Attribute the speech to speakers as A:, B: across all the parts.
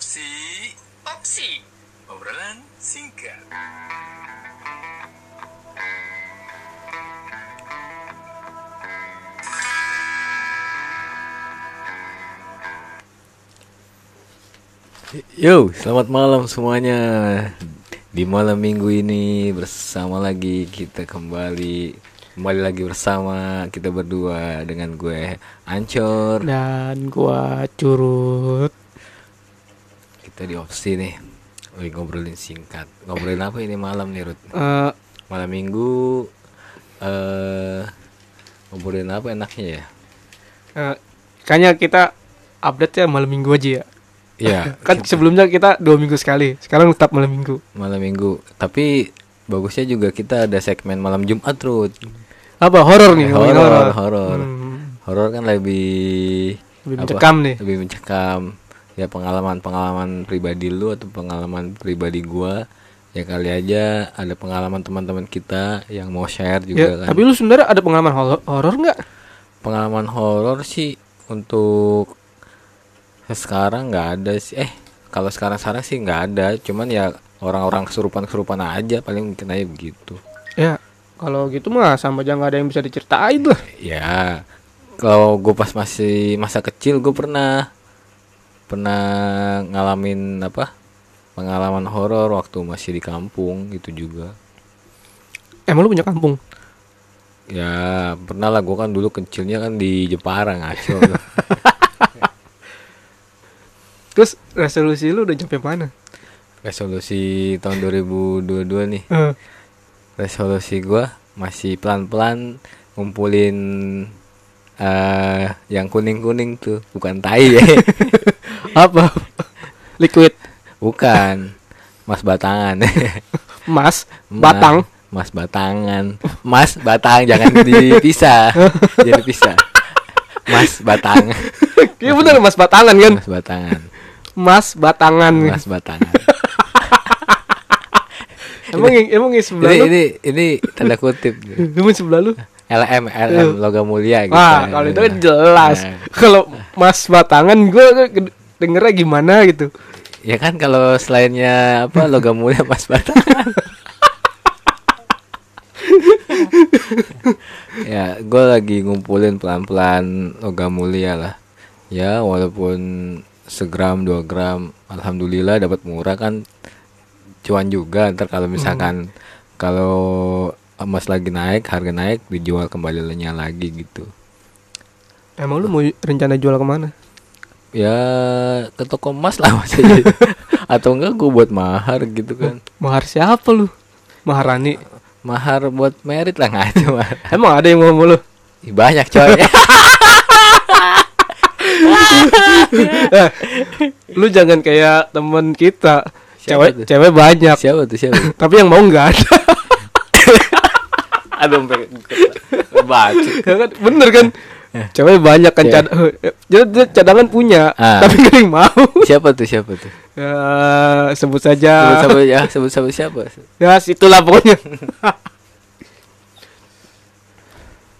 A: Opsi, opsi, obrolan singkat.
B: Yo, selamat malam semuanya. Di malam minggu ini bersama lagi kita kembali kembali lagi bersama kita berdua dengan gue Ancor.
C: dan gua curut
B: Kita di opsi nih. Wih, ngobrolin singkat. Ngobrolin apa ini malam nih, Rut?
C: Eh,
B: Malam minggu eh ngobrolin apa enaknya ya?
C: eh, kayaknya kita update ya malam minggu aja ya
B: Iya,
C: kan sebelumnya kita dua minggu sekali sekarang tetap malam minggu
B: malam minggu. Tapi bagusnya juga kita ada segmen malam Jumat, Rut.
C: apa horor nih
B: Horor, horor.
C: Hmm,
B: Horor kan lebih
C: lebih
B: apa?
C: mencekam nih
B: lebih mencekam ya pengalaman-pengalaman pribadi lu atau pengalaman pribadi gua ya kali aja ada pengalaman teman-teman kita yang mau share
C: ya,
B: juga kan.
C: tapi lu sebenarnya ada pengalaman horor horor nggak?
B: Pengalaman horor sih untuk sekarang nggak ada sih. Eh kalau sekarang sekarang sih nggak ada. Cuman ya orang-orang kesurupan kesurupan aja paling mungkin aja begitu.
C: Ya kalau gitu mah sama aja nggak ada yang bisa diceritain lah.
B: Ya kalau gue pas masih masa kecil gue pernah pernah ngalamin apa? Pengalaman horor waktu masih di kampung itu juga.
C: Emang lu punya kampung?
B: Ya pernah lah. Gue kan dulu kecilnya kan di Jepara ngaco.
C: Terus resolusi lu udah sampai mana?
B: Resolusi tahun 2022 nih. Resolusi gue masih pelan-pelan ngumpulin eh yang kuning-kuning tuh. Bukan tai ya
C: apa liquid
B: bukan mas batangan
C: mas
B: Mas-
C: batang
B: Mas Batangan. Mas Batang jangan dipisah. jangan dipisah. Mas Batang.
C: iya bener mas batangan kan
B: Mas Batangan.
C: mas batangan
B: Mas Batangan.
C: emang yang- emang yang sebelah
B: Ini
C: lu
B: ini ini tanda kutip.
C: emang sebelah lu
B: LM LM logam mulia gitu.
C: Wah, kalau itu kan jelas.
B: Nah.
C: Kalau Mas Batangan gue dengernya gimana gitu.
B: Ya kan kalau selainnya apa logam mulia Mas Batangan. ya, gue lagi ngumpulin pelan-pelan logam mulia lah. Ya, walaupun segram dua gram, alhamdulillah dapat murah kan cuan juga. Ntar kalau misalkan kalau emas lagi naik, harga naik dijual kembalinya lagi gitu.
C: Emang lu mau rencana jual ke mana?
B: Ya ke toko emas lah maksudnya. Atau enggak gue buat mahar gitu kan.
C: Mahar siapa lu? Maharani.
B: Mahar buat merit lah ngaco.
C: Emang ada yang mau sama lu?
B: Ih, Banyak coy.
C: Eh, lu jangan kayak temen kita.
B: Siapa
C: Cewek
B: tuh?
C: cewek banyak.
B: siapa tuh siapa?
C: Tapi yang mau nggak ada.
B: Aduh baca.
C: Ya kan? Bener kan? Cewek banyak kan
B: Iya.
C: cad eh, cadangan punya,
B: Ah.
C: tapi yang mau.
B: Siapa tuh siapa tuh?
C: Ya, sebut saja.
B: Sebut siapa ya? Sebut siapa siapa?
C: Ya, situlah pokoknya.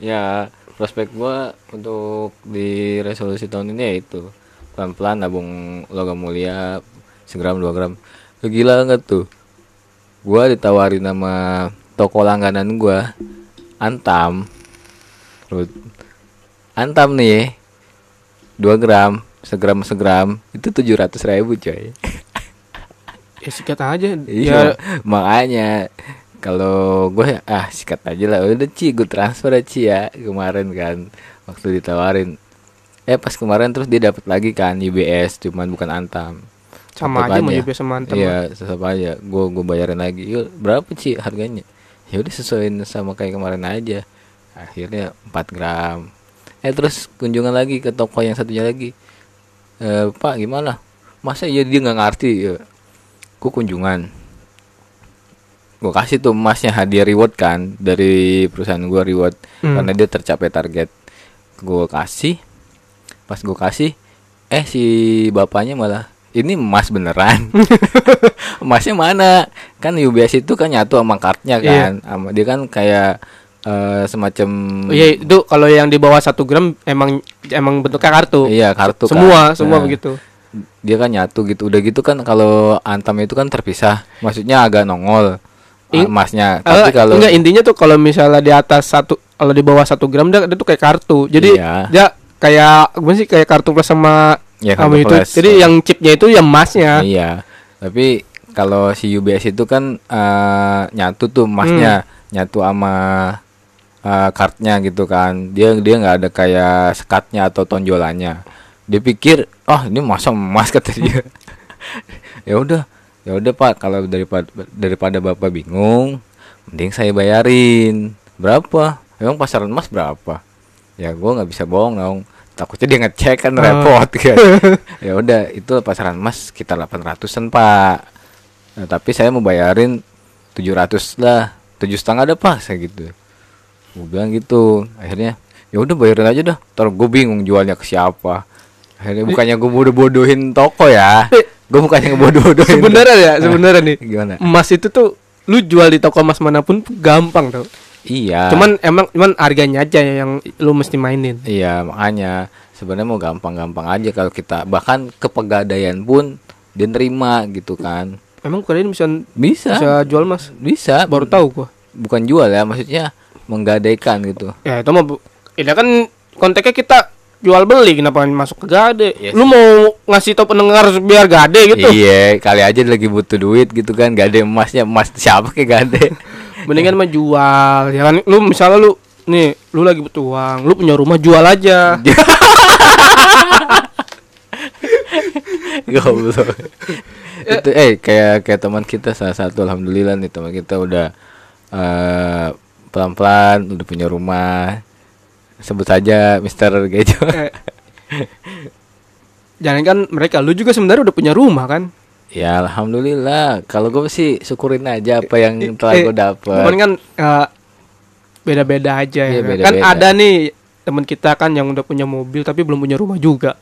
B: Ya prospek gua untuk di resolusi tahun ini ya itu pelan-pelan nabung logam mulia segram dua gram. Gila nggak tuh? Gua ditawarin sama toko langganan gua Antam. Antam nih 2 gram segram segram itu tujuh ratus ribu coy.
C: Ya sikat aja.
B: iya
C: Ya,
B: makanya kalau gue ah sikat aja lah. Udah Ci gue transfer aja Ci ya kemarin kan waktu ditawarin. Eh pas kemarin terus dia dapat lagi kan IBS cuman bukan Antam.
C: Sama
B: Tetep
C: aja mau juga sama teman.
B: iya tetap aja. Gue gue bayarin lagi. Yuk berapa Ci harganya? Ya udah sesuaiin sama kayak kemarin aja. Akhirnya 4 gram eh terus kunjungan lagi ke toko yang satunya lagi. Eh pak gimana? Masa iya dia nggak ngerti? Ya gue kunjungan. Gue kasih tuh emasnya hadiah reward kan dari perusahaan gue reward
C: Hmm.
B: karena dia tercapai target. Gue kasih pas gue kasih eh si bapaknya malah ini emas beneran. Emasnya mana? Kan UBS itu kan nyatu sama kartnya
C: Iya.
B: kan sama dia kan kayak eh, semacam
C: Oh, Iya itu kalau yang di bawah satu gram emang emang bentuknya kartu.
B: iya kartu kan.
C: semua semua
B: Nah,
C: begitu.
B: dia kan nyatu gitu udah gitu kan kalau antam itu kan terpisah maksudnya agak nongol
C: I-
B: emasnya
C: Eh,
B: tapi kalau
C: enggak intinya tuh kalau misalnya di atas satu kalau di bawah satu gram dia, dia tuh kayak kartu jadi
B: Iya.
C: dia kayak gimana sih kayak kartu plus sama
B: Ya, kartu
C: itu
B: plus.
C: jadi yang chipnya itu yang emasnya
B: iya tapi kalau si UBS itu kan eh, nyatu tuh emasnya
C: Hmm.
B: nyatu sama eh, kartnya gitu kan. Dia dia nggak ada kayak sekatnya atau tonjolannya. Dia pikir oh ini masa emas kata dia. Ya udah ya udah pak. Kalau daripada daripada bapak bingung mending saya bayarin. Berapa? Emang pasaran emas berapa? Ya gua nggak bisa bohong dong. Takutnya dia ngecek kan
C: Oh.
B: repot kan. Ya udah itu pasaran emas sekitar 800an pak. Nah, tapi saya mau bayarin 700 lah. Tujuh setengah ada pak saya gitu gue bilang gitu. Akhirnya ya udah bayarin aja dah. Ntar gue bingung jualnya ke siapa. Akhirnya bukannya gue bodoh-bodohin toko ya? Gue bukannya ngebodoh-bodohin
C: sebenarnya ya sebenarnya nih
B: gimana?
C: emas itu tuh lu jual di toko emas mana pun gampang tau.
B: Iya.
C: Cuman emang cuman harganya aja yang lu mesti mainin.
B: Iya makanya sebenarnya mau gampang-gampang aja kalau kita bahkan ke pegadaian pun dia nerima gitu kan.
C: Emang kalian bisa
B: bisa.
C: bisa jual emas?
B: Bisa.
C: Baru tahu gua.
B: Bukan jual ya maksudnya menggadaikan gitu
C: ya itu mah ini kan konteksnya kita jual beli kenapa masuk ke gade
B: Yes.
C: lu mau ngasih tau pendengar biar gade gitu
B: Iya, kali aja lagi butuh duit gitu kan, gak ada emasnya, emas siapa gak ada.
C: mendingan mah jual ya kan lu misalnya lu nih lu lagi butuh uang lu punya rumah jual aja
B: Goblok. itu eh kayak kayak teman kita salah satu alhamdulillah nih teman kita udah eh, pelan-pelan udah punya rumah. Sebut saja Mister Gejo.
C: Eh, jangan kan mereka lu juga sebenarnya udah punya rumah kan
B: ya alhamdulillah. Kalau gue sih syukurin aja apa yang telah
C: Eh,
B: gue dapet.
C: cuman kan eh, beda-beda aja
B: Iya,
C: ya kan?
B: beda-beda.
C: kan ada nih teman kita kan yang udah punya mobil tapi belum punya rumah juga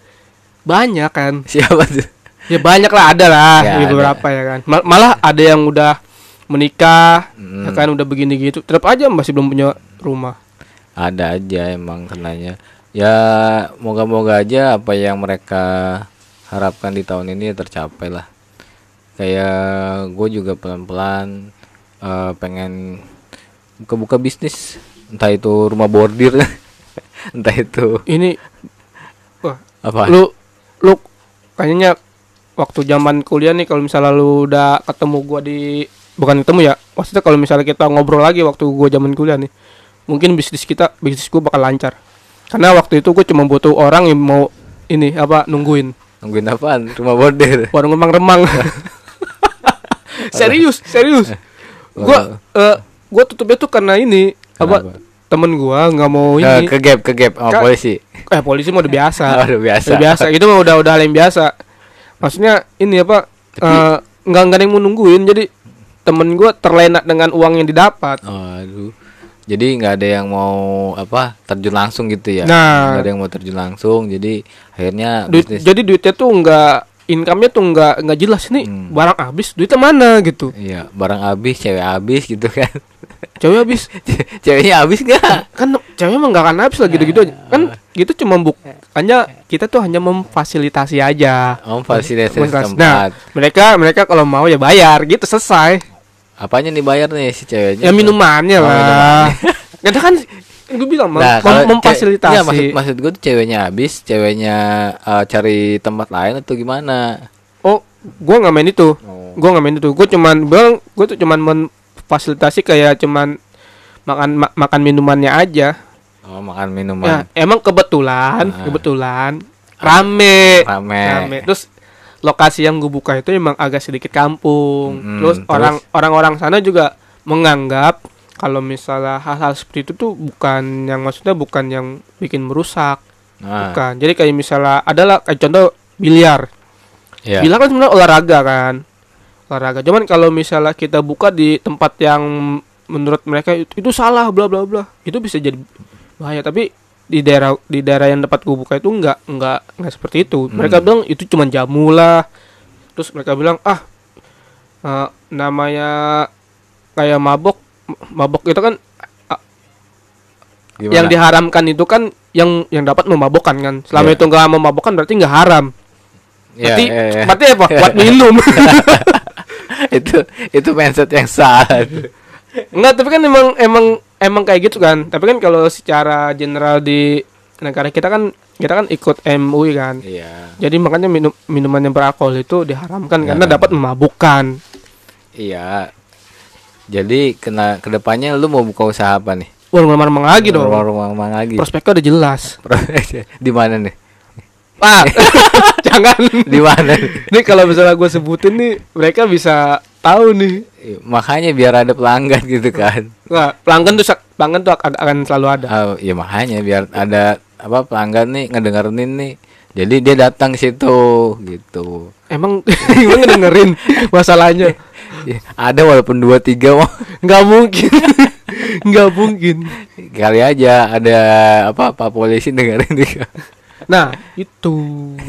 C: banyak kan
B: Siapa tuh?
C: ya banyak lah ada lah
B: Ya,
C: di
B: ada.
C: beberapa ya kan Mal- malah ada yang udah menikah
B: Hmm.
C: ya kan udah begini gitu tetap aja masih belum punya rumah.
B: Ada aja emang kenanya. Ya moga-moga aja apa yang mereka harapkan di tahun ini ya tercapai lah. Kayak gue juga pelan-pelan eh, pengen buka-buka bisnis. Entah itu rumah bordir entah itu
C: ini wah
B: apa?
C: lu lu kayaknya waktu zaman kuliah nih kalau misalnya lu udah ketemu gua di bukan ketemu ya. Maksudnya kalau misalnya kita ngobrol lagi waktu gua zaman kuliah nih mungkin bisnis kita bisnis gua bakal lancar. Karena waktu itu gua cuma butuh orang yang mau ini apa nungguin.
B: Nungguin apaan? Rumah bordir?
C: Warung remang-remang. Serius serius. Gua eh, gua tutupnya tuh karena ini apa
B: Kenapa?
C: temen gua nggak mau
B: ke,
C: ini.
B: ke gap ke gap
C: Ka-
B: polisi.
C: Eh polisi mah udah biasa.
B: Oh, udah biasa.
C: Udah biasa. Itu mah udah udah hal yang biasa. Maksudnya ini apa eh, nggak nggak ada yang mau nungguin. Jadi temen gua terlena dengan uang yang didapat
B: Aduh. Jadi nggak ada yang mau apa terjun langsung gitu ya?
C: Nah.
B: Ada yang mau terjun langsung. Jadi akhirnya
C: Duit,
B: bisnis.
C: jadi duitnya tuh nggak income-nya tuh nggak nggak jelas nih
B: Hmm.
C: barang habis duitnya mana gitu
B: Iya, barang habis, cewek habis gitu kan.
C: cewek habis
B: Ceweknya habis nggak?
C: kan cewek emang nggak akan habis lah gitu-gitu aja kan gitu cuma buk hanya kita tuh hanya memfasilitasi aja Memfasilitasi.
B: tempat.
C: nah mereka mereka kalau mau ya bayar gitu selesai
B: Apanya nih bayar nih si ceweknya?
C: ya minumannya
B: Oh,
C: lah kita kan gue bilang
B: Nah,
C: mem- memfasilitasi
B: iya, maksud maksud gue tuh ceweknya habis, ceweknya eh, cari tempat lain atau gimana?
C: oh gue nggak main itu
B: Oh.
C: gue nggak main itu gue cuman bilang gue tuh cuman memfasilitasi kayak cuman makan ma- makan minumannya aja
B: Oh, makan
C: ya
B: minuman.
C: emang kebetulan
B: Ah.
C: kebetulan rame
B: Rame.
C: terus lokasi yang gue buka itu emang agak sedikit kampung.
B: Mm,
C: terus
B: terus?
C: orang orang-orang sana juga menganggap kalau misalnya hal-hal seperti itu tuh bukan yang maksudnya bukan yang bikin merusak.
B: Nah,
C: bukan. Jadi kayak misalnya adalah kayak contoh biliar.
B: Iya.
C: biliar kan sebenarnya olahraga kan? Olahraga. Cuman kalau misalnya kita buka di tempat yang menurut mereka itu, itu salah bla bla bla. Itu bisa jadi bahaya. Tapi di daerah di daerah yang tempat gue buka itu enggak enggak enggak seperti itu mereka
B: Hmm.
C: bilang itu cuma jamu lah terus mereka bilang ah eh, namanya kayak mabok mabok itu kan
B: Gimana?
C: yang diharamkan itu kan yang yang dapat memabokkan kan selama
B: Iya.
C: itu enggak memabokkan berarti enggak haram
B: Iya,
C: Berarti,
B: iya, iya.
C: berarti apa? Buat minum.
B: itu itu mindset yang salah.
C: Enggak, tapi kan emang emang emang kayak gitu kan. Tapi kan kalau secara general di negara kita kan kita kan ikut MUI kan.
B: Iya.
C: Jadi makanya minum minuman yang beralkohol itu diharamkan
B: Ya.
C: karena dapat memabukkan.
B: Iya. Jadi kena ke depannya lu mau buka usaha apa nih?
C: Warung remang lagi dong.
B: Rumah-rumah Mang lagi.
C: Prospeknya udah jelas.
B: di mana nih?
C: Ah, jangan.
B: Di mana? nih?
C: Kalau misalnya gue sebutin nih, mereka bisa tahu nih.
B: Makanya biar ada pelanggan gitu kan.
C: Wah, pelanggan tuh pelanggan tuh akan, selalu ada.
B: Oh, ya makanya biar ada apa pelanggan nih ngedengerin nih. Jadi dia datang ke situ gitu.
C: Emang emang ngedengerin masalahnya?
B: Ya, ada walaupun dua tiga mah
C: Nggak mungkin. Nggak mungkin.
B: kali aja ada apa pak polisi dengerin juga.
C: Nah, itu.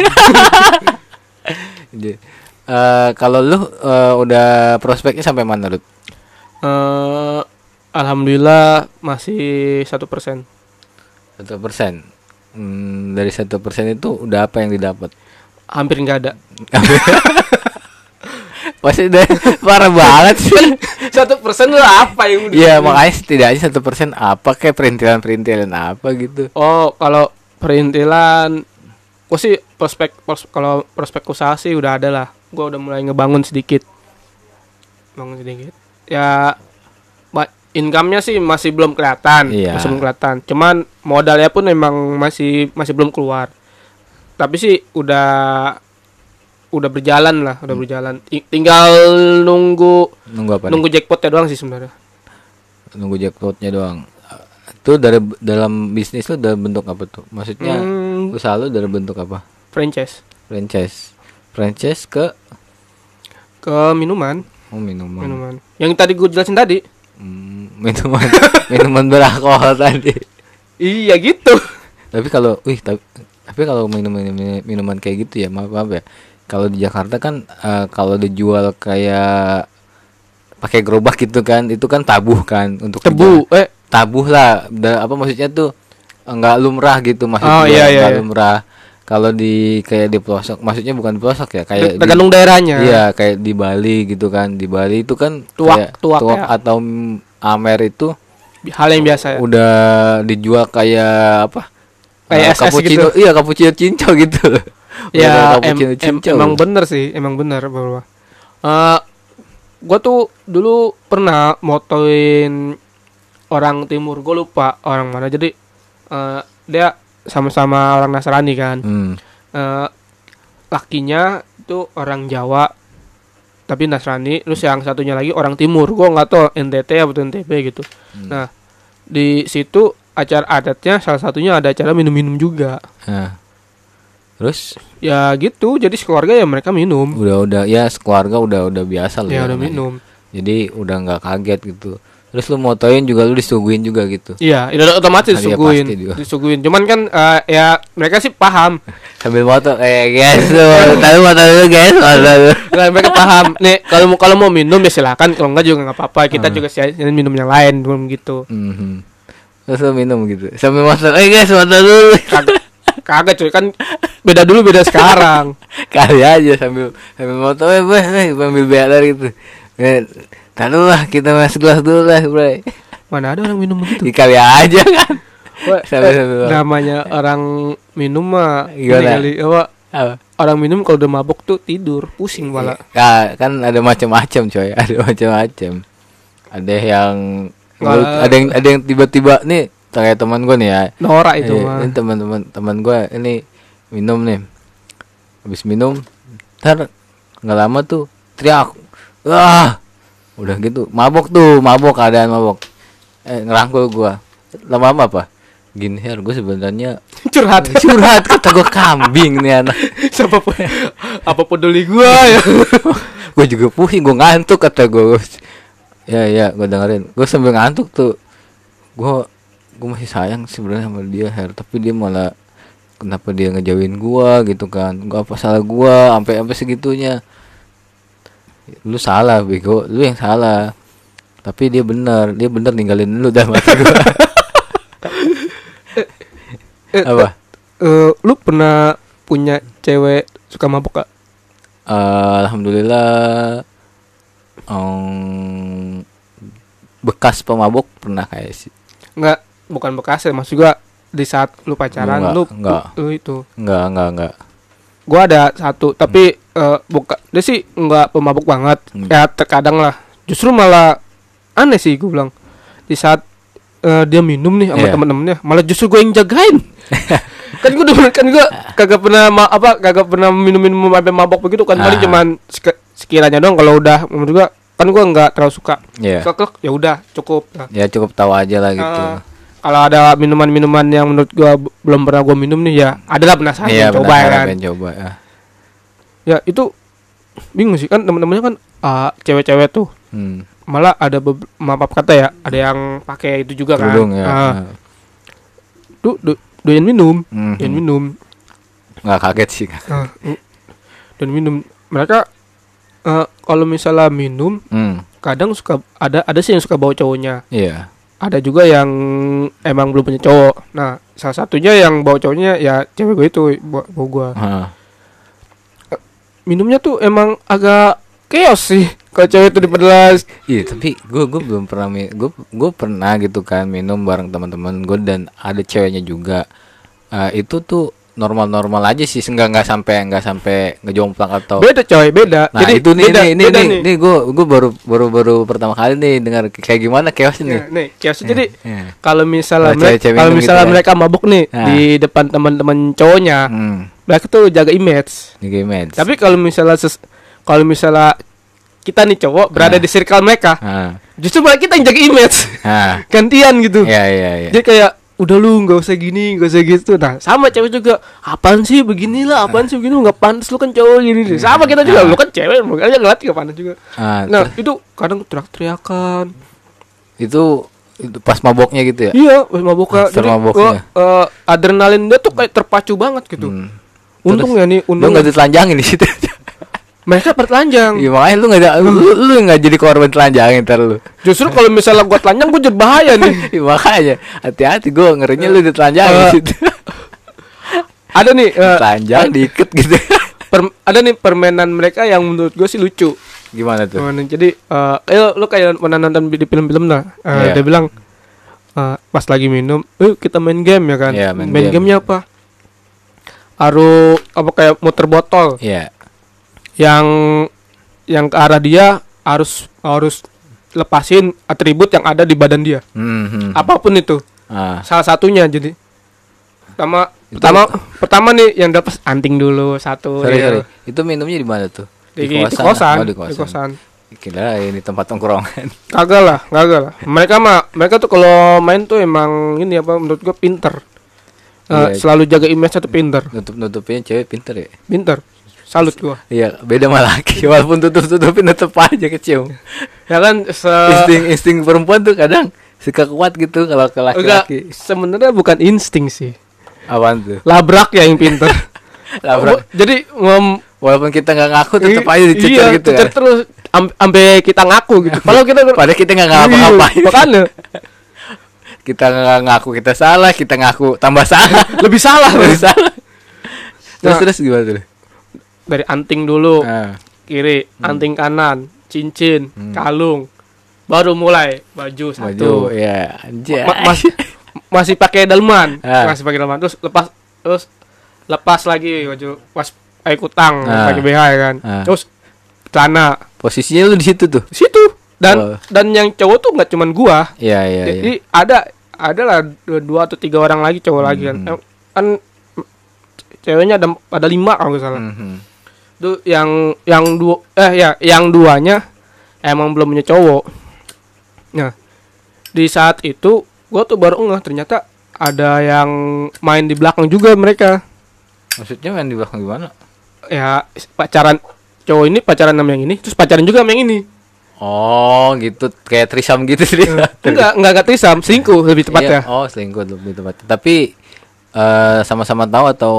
B: Eh, kalau lu eh, udah prospeknya sampai mana Rut?
C: Eh, alhamdulillah masih satu persen.
B: Satu persen. Hmm, dari satu persen itu udah apa yang didapat?
C: Hampir nggak ada.
B: Pasti udah parah banget sih.
C: Satu persen itu apa yang udah?
B: Iya makanya setidaknya satu persen apa kayak perintilan perintilan apa gitu.
C: Oh, kalau perintilan, gue sih prospek pros- kalau prospek usaha sih udah ada lah. Gue udah mulai ngebangun sedikit, bangun sedikit. Ya, income-nya sih masih belum kelihatan,
B: Iya.
C: masih belum kelihatan. Cuman modalnya pun memang masih masih belum keluar. Tapi sih udah udah berjalan lah, udah berjalan. Ti- Tinggal nunggu
B: Nunggu apa? nih?
C: nunggu jackpotnya doang sih sebenarnya.
B: Nunggu jackpotnya doang. Itu dari dalam bisnis lu dalam bentuk apa tuh? Maksudnya
C: Hmm,
B: usaha lu dari bentuk apa?
C: franchise
B: Franchise. Franchise ke
C: ke minuman,
B: oh, minuman.
C: minuman. Yang tadi gue jelasin tadi.
B: Hmm, minuman minuman beralkohol tadi.
C: Iya gitu.
B: Tapi kalau wih tapi, tapi kalau minuman minuman kayak gitu ya maaf, maaf ya. Kalau di Jakarta kan eh, kalau dijual kayak pakai gerobak gitu kan, itu kan tabuh kan untuk
C: Tebu, eh
B: tabuh lah Da- apa maksudnya tuh enggak lumrah gitu maksudnya
C: Oh, iya, iya,
B: enggak
C: iya.
B: lumrah kalau di kayak di pelosok maksudnya bukan pelosok ya kayak di-
C: tergantung daerahnya.
B: iya kayak di Bali gitu kan di Bali itu kan
C: Tuak-
B: kayak
C: tuak ya.
B: atau amer itu
C: Hal yang biasa ya.
B: udah dijual kayak apa
C: Kayak SS
B: cappuccino
C: gitu.
B: iya cappuccino cinco gitu
C: Ya, em- em-
B: cinco
C: emang bener sih, emang bener bahwa. Eh, gua tuh dulu pernah motoin orang timur, gue lupa orang mana. Jadi eh, dia sama-sama orang Nasrani kan.
B: hmm.
C: Eh, lakinya itu orang Jawa, tapi Nasrani. Terus yang satunya lagi orang timur. Gua nggak tahu NTT atau NTB gitu.
B: Hmm.
C: Nah, di situ acara adatnya salah satunya ada acara minum-minum juga.
B: Nah. terus
C: Ya gitu, jadi sekeluarga ya mereka minum.
B: udah udah ya sekeluarga udah udah biasa lah
C: Ya udah
B: namanya.
C: minum.
B: jadi udah nggak kaget gitu terus lu motoin juga lu disuguhin juga gitu
C: Iya, itu udah otomatis
B: Ah, iya,
C: disuguhin.
B: pasti juga.
C: Disuguhin. Cuman kan eh, ya mereka sih paham.
B: sambil moto eh guys tuh tapi moto dulu guys moto dulu
C: Nah, mereka paham. Nih, kalau mau kalau mau minum ya silakan, kalau enggak juga nggak apa-apa. Kita
B: Ah.
C: juga siapin minum yang lain belum gitu.
B: Mhm. terus lu minum gitu sambil moto eh guys moto dulu
C: Kagak, cuy kan beda dulu beda sekarang.
B: kali aja sambil sambil moto eh beh eh, sambil beler gitu eh, taruh lah kita masuk gelas dulu lah bro.
C: Mana ada orang minum begitu?
B: Kali aja kan?
C: Wah, eh, namanya orang minum mah
B: Gimana?
C: kali apa?
B: Apa?
C: Orang minum kalau udah mabuk tuh tidur pusing malah
B: Ka- kan ada macam-macam coy. Ada macam-macam. Ada yang
C: Nggak-
B: ada yang ada yang tiba-tiba nih kayak teman gue nih ya.
C: Norak itu
B: Iya,
C: mah.
B: ini teman-teman teman gue ini minum nih. Habis minum ntar nggak lama tuh teriak. Wah udah gitu mabok tuh mabok keadaan mabok. Eh ngerangkul gue lama-lama apa? Gini her gue sebenarnya
C: curhat.
B: Curhat kata gue kambing nih anak.
C: Siapa pun apa peduli gua ya?
B: Gue juga pusing gue ngantuk kata gue ya ya gue dengerin. Gue sambil ngantuk tuh. Gue gue masih sayang sebenarnya sama dia her. Tapi dia malah kenapa dia ngejauhin gue gitu kan? Gue apa salah gue sampai sampai segitunya lu salah bego. Lu yang salah. Tapi dia benar. Dia benar ninggalin lu dalam hati gue
C: Eh,
B: apa?
C: eh, lu pernah punya cewek suka mabuk gak?
B: eh, alhamdulillah em, bekas pemabuk pernah kayak sih.
C: Enggak, bukan bekas ya, maksud gua di saat lu pacaran
B: Enggak,
C: lu,
B: enggak.
C: lu itu.
B: enggak enggak enggak
C: Gua ada satu, tapi eh, buka dia sih enggak pemabuk banget.
B: Hmm.
C: Ya terkadang lah. Justru malah aneh sih gua bilang. Di saat eh, dia minum nih sama
B: Iya.
C: temen-temennya, malah justru gue yang jagain. kan gue udah kan gue kagak pernah ma- apa kagak pernah minum-minum sampai mabok begitu kan paling
B: Ah.
C: cuman sek- sekiranya dong kalau udah menurut gua kan gua nggak terlalu suka
B: Iya.
C: Klek-klek, ya udah cukup Nah,
B: ya cukup tahu aja lah gitu
C: Ah, kalau ada minuman-minuman yang menurut gua belum pernah gua minum nih ya adalah penasaran
B: iya
C: coba ya kan?
B: coba ya.
C: ya itu bingung sih. Kan temen-temennya kan ah, cewek-cewek tuh
B: Hmm.
C: malah ada maaf kata ya ada yang pakai itu juga kan.
B: Kerudung ya.
C: Ah, du, du, doyan minum
B: Mhm.
C: doyan minum.
B: Nggak kaget sih.
C: Ah, mm, doyan minum. Mereka eh, kalau misalnya minum
B: hmm.
C: kadang suka ada ada sih yang suka bawa cowoknya.
B: Iya
C: ada juga yang emang belum punya cowok. Nah, salah satunya yang bawa cowoknya ya cewek gue itu bawa, bawa gue.
B: Ah.
C: Minumnya tuh emang agak chaos sih kalau cewek itu daripada
B: Iya tapi gue gue belum pernah gue gue pernah gitu kan minum bareng teman-teman gue dan ada ceweknya juga Eh, itu tuh normal-normal aja sih nggak nggak sampai nggak sampai ngejomplang atau
C: beda coy, beda.
B: nah
C: Jadi
B: itu nih
C: beda,
B: nih nih
C: beda
B: nih, nih gue gue baru baru baru pertama kali nih dengar kayak gimana chaos
C: Ya,
B: nih
C: nih, chaos jadi
B: Iya.
C: kalau misalnya mereka,
B: cewek-cewek
C: kalau
B: gitu
C: misalnya
B: ya.
C: mereka mabuk nih
B: Nah.
C: di depan teman-teman cowoknya,
B: hmm
C: mereka tuh jaga image.
B: di game
C: Tapi kalau misalnya ses- kalau misalnya kita nih cowok berada
B: Nah.
C: di circle mereka,
B: ah
C: justru malah kita yang jaga image.
B: ah
C: Gantian gitu.
B: ya ya ya
C: Jadi kayak udah lu nggak usah gini nggak usah gitu. Nah sama cewek juga apaan sih beginilah apaan sih begini nggak pantas lu kan cowok gini nih sama kita juga lu kan cewek makanya ngeliat nggak pantas juga.
B: Ah
C: nah itu kadang teriak-teriakan.
B: Itu itu pas maboknya gitu ya?
C: Iya pas maboknya. Jadi
B: maboknya.
C: gua, eh, adrenalin dia tuh kayak terpacu banget gitu.
B: Hmm.
C: untung ya nih
B: lu
C: untung
B: nggak ditelanjangin di situ
C: mereka bertelanjang
B: Iya makanya lu nggak lu, lu nggak jadi korban telanjangin ntar lu.
C: justru kalau misalnya gua telanjang gua jadi bahaya nih
B: Iya, makanya hati-hati gue ngerinya lu ditelanjangin
C: Eh,
B: di situ.
C: ada nih eh,
B: Telanjang dikit gitu.
C: per- ada nih permainan mereka yang menurut gue sih lucu
B: Gimana tuh?
C: Jadi eh ayo lu kayak pernah nonton di film-film lah. Eh,
B: Iya.
C: Dia bilang eh, pas lagi minum, "Eh, kita main game ya kan?"
B: Iya, main
C: main
B: game.
C: gamenya apa? Aru apa kayak muter botol
B: Iya.
C: Yang yang ke arah dia harus harus lepasin atribut yang ada di badan dia.
B: Mhm.
C: Apa pun itu.
B: Ah,
C: Salah satunya jadi pertama
B: Itu-
C: pertama pertama nih yang dapat anting dulu satu
B: sorry
C: ya.
B: sorry. Itu minumnya di mana tuh?
C: Di, di kosan,
B: Oh, di
C: di
B: kosan.
C: kosan.
B: Kira ini tempat tongkrongan.
C: Kagak lah, kagak lah. Mereka mah, mereka tuh kalau main tuh emang ini apa menurut gua pinter. Eh,
B: Iya.
C: Selalu jaga image tuh pinter,
B: Nutup nutupin cewek pinter ya.
C: pinter. Salut gua.
B: Iya, beda sama laki. Walaupun tutup tutupin tetep aja kecium.
C: Ya kan se
B: insting insting perempuan tuh kadang suka kuat gitu kalau ke laki-laki.
C: sebenarnya bukan insting sih.
B: Apaan tuh?
C: Labrak ya yang pinter.
B: Labrak.
C: Jadi ngom
B: Walaupun kita nggak ngaku tetep aja dicecer
C: iya,
B: gitu ya.
C: terus am- sampai kita ngaku gitu. Kalau kita
B: Padahal kita nggak ngapa-ngapain.
C: Iya, makanya
B: kita nggak ngaku kita salah, kita ngaku tambah salah.
C: lebih salah.
B: Lebih salah. Terus
C: Nah.
B: terus gimana tuh?
C: Dari anting dulu,
B: Ah,
C: kiri, anting kanan, cincin,
B: Hmm.
C: kalung. Baru mulai baju satu.
B: baju ya anjay.
C: Ma- masih masih pakai dalman
B: Ah.
C: masih pakai dalman terus lepas terus lepas lagi baju pas pakai kutang
B: Ah.
C: pakai BH ya kan
B: Ah.
C: terus celana
B: Posisinya lu di situ tuh.
C: situ dan
B: Oh.
C: dan yang cowok tuh nggak cuman gua
B: Iya iya iya.
C: jadi ada ada lah dua, dua atau tiga orang lagi cowok lagi kan
B: Hmm.
C: Kan ceweknya ada ada lima kalau nggak salah
B: Mhm.
C: Tuh yang yang dua eh ya yang duanya emang belum punya cowok nah di saat itu gua tuh baru ngeh ternyata ada yang main di belakang juga mereka
B: Maksudnya main di belakang gimana?
C: ya pacaran cowok ini pacaran sama yang ini terus pacaran juga sama yang ini
B: Oh, gitu kayak trisam gitu sih.
C: enggak enggak enggak trisam selingkuh lebih tepatnya
B: Iya, oh, selingkuh lebih tepat. Tapi eh, sama-sama tahu atau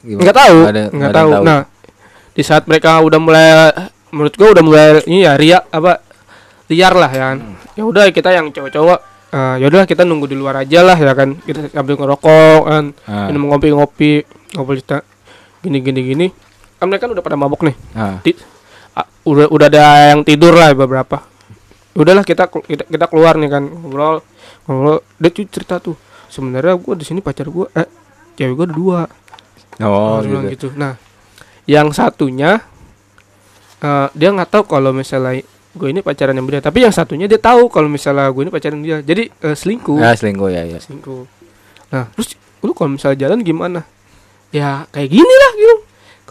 B: gimana?
C: enggak tahu
B: ada-
C: enggak tahu.
B: yang
C: nah di saat mereka udah mulai menurut gua udah mulai ini ya ria apa liar lah ya kan.
B: Hmm.
C: ya udah kita yang cowok-cowok eh, ya udah kita nunggu di luar aja lah ya kan. Kita sambil ngerokok kan
B: Ah.
C: minum ngopi-ngopi ngopi kita gini gini gini. Kan mereka kan udah pada mabok nih.
B: Ah,
C: Ti- ah, udah udah ada yang tidur lah beberapa. Udahlah kita kita, kita keluar nih kan ngobrol ngobrol. Dia tuh cerita tuh sebenarnya gue di sini pacar gue eh cewek gue ada dua.
B: Oh gitu.
C: gitu. Nah yang satunya eh, dia nggak tahu kalau misalnya gue ini pacaran yang dia. Tapi yang satunya dia tahu kalau misalnya gue ini pacaran dia. Jadi eh, selingkuh.
B: Ya selingkuh ya ya.
C: selingkuh. Nah terus lu kalau misalnya jalan gimana? Ya kayak gini lah gitu.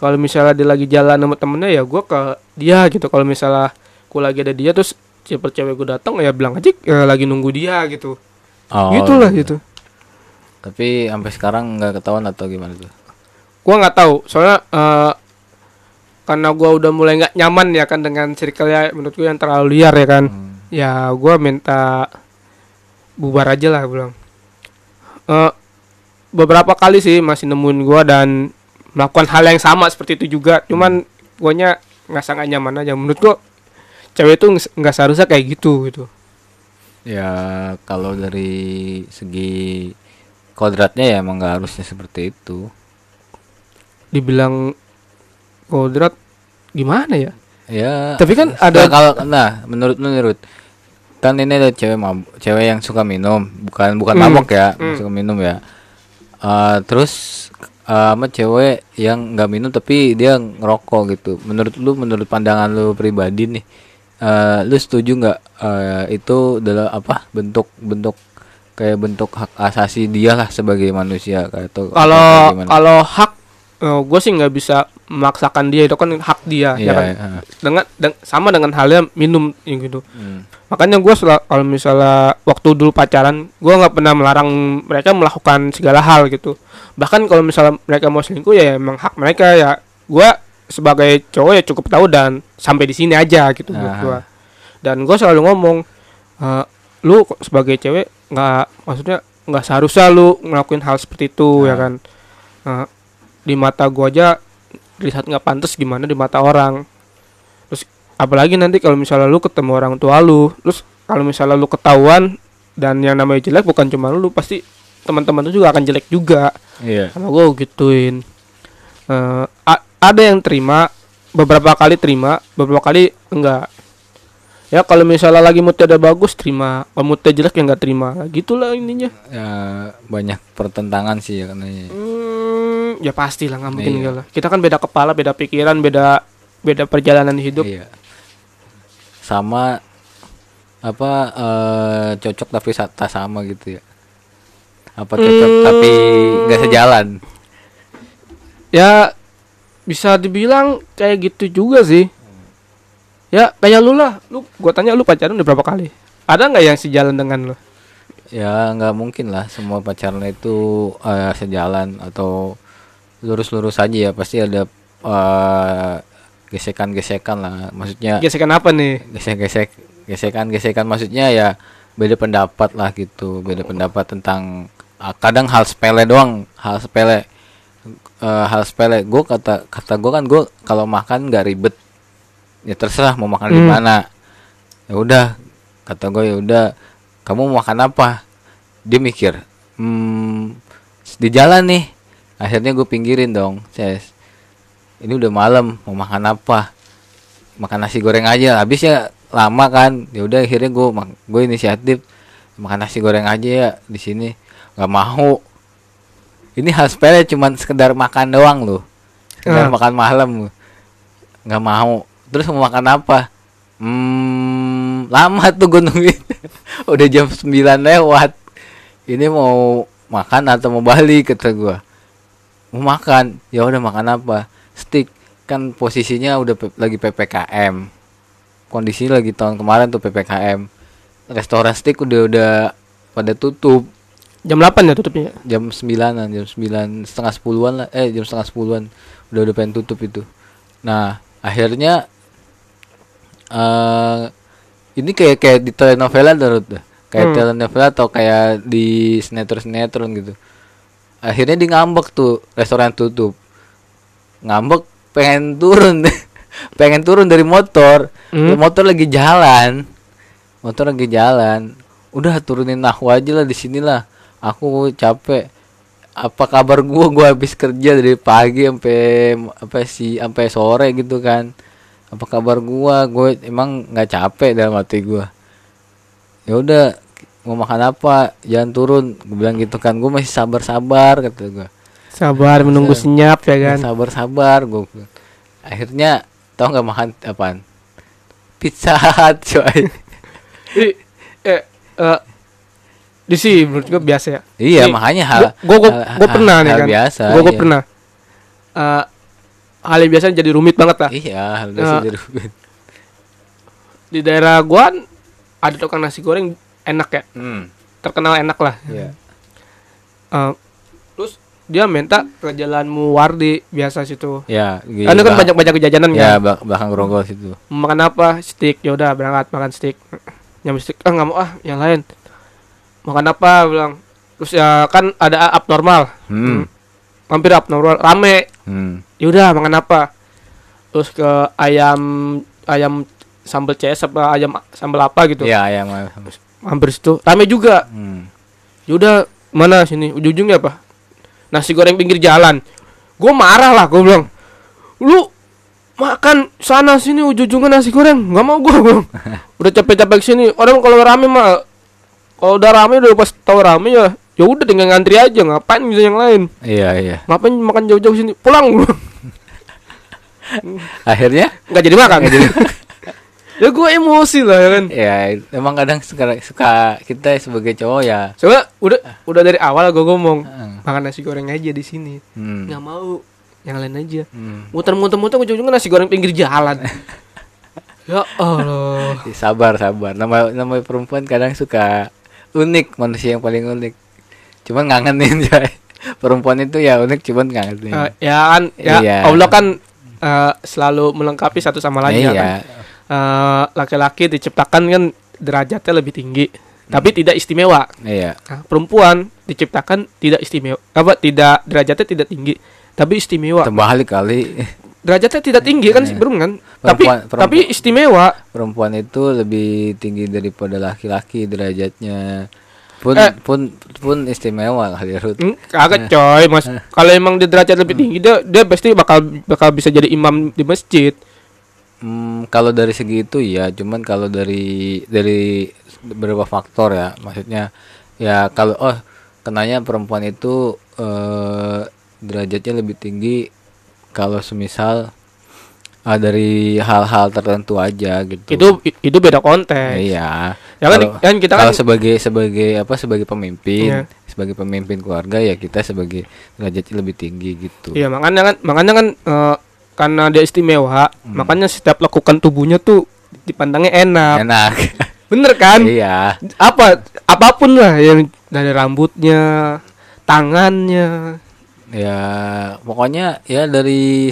C: Kalau misalnya dia lagi jalan sama temennya ya gue ke dia gitu. Kalau misalnya gue lagi ada dia terus cewek cewek gue datang ya bilang aja eh, lagi nunggu dia gitu.
B: Oh,
C: gitulah gitu.
B: Tapi sampai sekarang nggak ketahuan atau gimana tuh?
C: Gue nggak tahu. Soalnya eh, karena gue udah mulai nggak nyaman ya kan dengan circle ya menurut gue yang terlalu liar ya kan.
B: Hmm.
C: ya gue minta bubar aja lah bilang. Eh, beberapa kali sih masih nemuin gue dan melakukan hal yang sama seperti itu juga. Cuman guanya nggak sangat nyaman aja. Menurut gue cewek itu nggak seharusnya kayak gitu gitu.
B: Ya kalau dari segi kodratnya ya emang nggak harusnya seperti itu.
C: Dibilang kodrat gimana ya
B: Ya.
C: Tapi kan
B: nah,
C: ada-
B: kalau nah menurut menurut kan ini ada cewek mabuk, cewek yang suka minum, bukan bukan
C: Hmm,
B: mabok ya,
C: hmm.
B: suka minum ya. Eh, terus eh, sama cewek yang nggak minum tapi dia ngerokok gitu. Menurut lu, menurut pandangan lu pribadi nih, eh, lu setuju nggak eh, itu adalah apa bentuk bentuk kayak bentuk hak asasi dia lah sebagai manusia kayak itu
C: kalau kalau hak gue sih nggak bisa memaksakan dia itu kan hak dia
B: Iya,
C: ya kan
B: iya.
C: dengan deng- sama dengan halnya minum yang gitu
B: Hmm.
C: makanya gue kalau misalnya waktu dulu pacaran gue nggak pernah melarang mereka melakukan segala hal gitu bahkan kalau misalnya mereka mau selingkuh ya emang hak mereka ya gue sebagai cowok ya cukup tahu dan sampai di sini aja gitu buat
B: Aha.
C: gue dan gue selalu ngomong "Eh, lu sebagai cewek nggak maksudnya nggak seharusnya lu ngelakuin hal seperti itu ya
B: Ah.
C: kan Eh, di mata gue aja dilihat nggak pantas gimana di mata orang. Terus apalagi nanti kalau misalnya lu ketemu orang tua lu terus kalau misalnya lu ketahuan dan yang namanya jelek bukan cuma lu pasti teman-teman lu juga akan jelek juga.
B: Iya.
C: sama gue gituin. Eh, a- ada yang terima beberapa kali terima beberapa kali enggak ya kalau misalnya lagi moodnya udah bagus terima kalau moodnya jelek ya enggak terima gitulah ininya
B: Ya banyak pertentangan sih ya karena
C: hmm, ya pasti lah nggak mungkin
B: Iya.
C: lah kita kan beda kepala beda pikiran beda beda perjalanan hidup
B: Iya. Sama apa eh, cocok tapi tak sama gitu ya. Apa cocok
C: Hmm.
B: tapi nggak sejalan.
C: ya bisa dibilang kayak gitu juga sih ya kayak lu lah. Lu gua tanya lu pacaran udah berapa kali? Ada nggak yang sejalan dengan lu?
B: Ya nggak mungkin lah. Semua pacaran itu eh, sejalan atau lurus-lurus aja ya. Pasti ada eh, gesekan-gesekan lah. Maksudnya
C: gesekan apa nih?
B: Gesek-gesek gesekan-gesekan. Maksudnya ya beda pendapat lah gitu. Beda pendapat tentang ah, kadang hal sepele doang. Hal sepele Eh, hal sepele. Gue kata kata gue kan gue kalau makan nggak ribet ya terserah mau makan di
C: Hmm.
B: mana. Ya udah kata gue ya udah kamu mau makan apa? Dia mikir hmm di jalan nih. Akhirnya gue pinggirin dong ses ini udah malam mau makan apa? Makan nasi goreng aja. Habisnya lama kan. Ya udah akhirnya gue gue inisiatif makan nasi goreng aja ya di sini. Nggak mau. Ini hal sepele cuman sekedar makan doang loh. Sekedar
C: Ah.
B: makan malam nggak mau terus mau makan apa? Hmm lama tuh gue nungguin udah jam 9 lewat. Ini mau makan atau mau balik kata gue mau makan? Ya udah makan apa? Steak kan posisinya udah pe- lagi ppkm kondisi lagi tahun kemarin tuh ppkm restoran steak udah udah pada tutup.
C: Jam 8 ya tutupnya?
B: Jam sembilanan jam sembilan setengah sepuluhan lah. Eh jam setengah sepuluhan. Udah udah pengen tutup itu. Nah akhirnya eh ini kayak kayak di telenovela terus dah kayak
C: Hmm.
B: telenovela atau kayak di sinetron sinetron gitu? Akhirnya di ngambek tuh restoran tutup. Ngambek pengen turun. Pengen turun dari motor.
C: Hmm.
B: motor lagi jalan. Motor lagi jalan. Udah turunin aku aja lah di sinilah aku capek. Apa kabar gua? Gua habis kerja dari pagi sampai apa sih sampai sore gitu kan apa kabar gua gue emang nggak capek dalam hati gua ya udah mau makan apa jangan turun gue bilang gitu kan gue masih sabar sabar kata gua
C: Sabar menunggu senyap ya kan.
B: sabar sabar gue akhirnya tau nggak makan apaan pizza hut coy
C: eh, eh, di sih menurut gua biasa ya.
B: iya
C: Nih,
B: makanya hal
C: gua gua,
B: hal-
C: gua pernah
B: hal-
C: nih kan.
B: biasa
C: Gua, gua
B: iya.
C: pernah. Eh, hal yang biasa jadi rumit banget lah.
B: iya hal biasa
C: Ya.
B: jadi rumit.
C: Di daerah gua kan ada tukang nasi goreng enak ya,
B: hmm
C: terkenal enak lah.
B: iya
C: Eh, terus dia minta ke jalan Muwardi biasa situ.
B: ya gitu.
C: Karena kan banyak banyak kejajanan
B: ya
C: kan.
B: bak- belakang grogol situ
C: makan apa? Steak. Ya udah berangkat makan steak. Nyampe steak. Ah nggak mau ah, yang lain. Makan apa? Bilang. Terus ya kan ada abnormal.
B: hmm
C: Hampir abnormal. Rame.
B: hmm
C: Ya udah makan apa? Terus ke ayam ayam sambal CS apa ayam sambal apa gitu.
B: ya ya ma-
C: Hampir situ. Rame juga.
B: hmm.
C: Ya udah mana sini ujung-ujungnya apa? Nasi goreng pinggir jalan. Gue marah lah, gue bilang. Lu makan sana sini ujung-ujungnya nasi goreng, nggak mau gue bilang. Udah capek-capek sini. Orang kalau rame mah kalau udah rame udah pas tahu rame ya ya udah tinggal ngantri aja ngapain bisa yang lain?
B: Iya iya.
C: Ngapain makan jauh-jauh sini? Pulang.
B: Akhirnya?
C: Nggak jadi makan. Nggak jadi. Ya gue emosi lah ya kan?
B: Ya emang kadang suka suka kita sebagai cowok ya.
C: Soalnya udah udah dari awal gue ngomong
B: Heeh.
C: makan nasi goreng aja di sini.
B: Hmm.
C: nggak mau yang lain aja.
B: Hmm.
C: muter-muter muter ujung-ujungnya nasi goreng pinggir jalan. Ya Allah.
B: Ya, sabar sabar. Nama nama perempuan kadang suka unik manusia yang paling unik cuman ngangenin coy perempuan itu ya unik cuman ngangenin
C: Eh, ya kan ya
B: Iya.
C: Allah kan eh, selalu melengkapi satu sama lain ya
B: iya.
C: kan? Eh, laki-laki diciptakan kan derajatnya lebih tinggi tapi tidak istimewa.
B: Iya.
C: Nah, perempuan diciptakan tidak istimewa apa tidak derajatnya tidak tinggi tapi istimewa.
B: Terbalik kali.
C: Derajatnya tidak tinggi kan
B: Iya.
C: belum kan? Tapi
B: Perempuan- perempuan-
C: tapi istimewa.
B: Perempuan itu lebih tinggi daripada laki-laki derajatnya pun
C: Eh.
B: pun pun istimewa kali Ruth.
C: Hmm, kagak coy. Mas kalau emang dia derajat lebih tinggi dia dia pasti bakal bakal bisa jadi imam di masjid.
B: Hmm, kalau dari segi itu ya, cuman kalau dari dari beberapa faktor ya, maksudnya ya kalau oh kenanya perempuan itu eh, derajatnya lebih tinggi kalau semisal ah, dari hal-hal tertentu aja gitu.
C: itu itu beda konteks
B: iya.
C: Ya kan,
B: Kalau-
C: kan kita
B: kalau
C: kan
B: sebagai sebagai apa sebagai pemimpin,
C: Iya.
B: sebagai pemimpin keluarga ya kita sebagai derajatnya lebih tinggi gitu.
C: Iya makanya kan makanya kan eh, karena dia istimewa,
B: Hmm.
C: makanya setiap lakukan tubuhnya tuh dipandangnya enak.
B: Enak.
C: Bener kan?
B: iya.
C: Apa apa pun lah yang dari rambutnya, tangannya,
B: Ya, pokoknya ya dari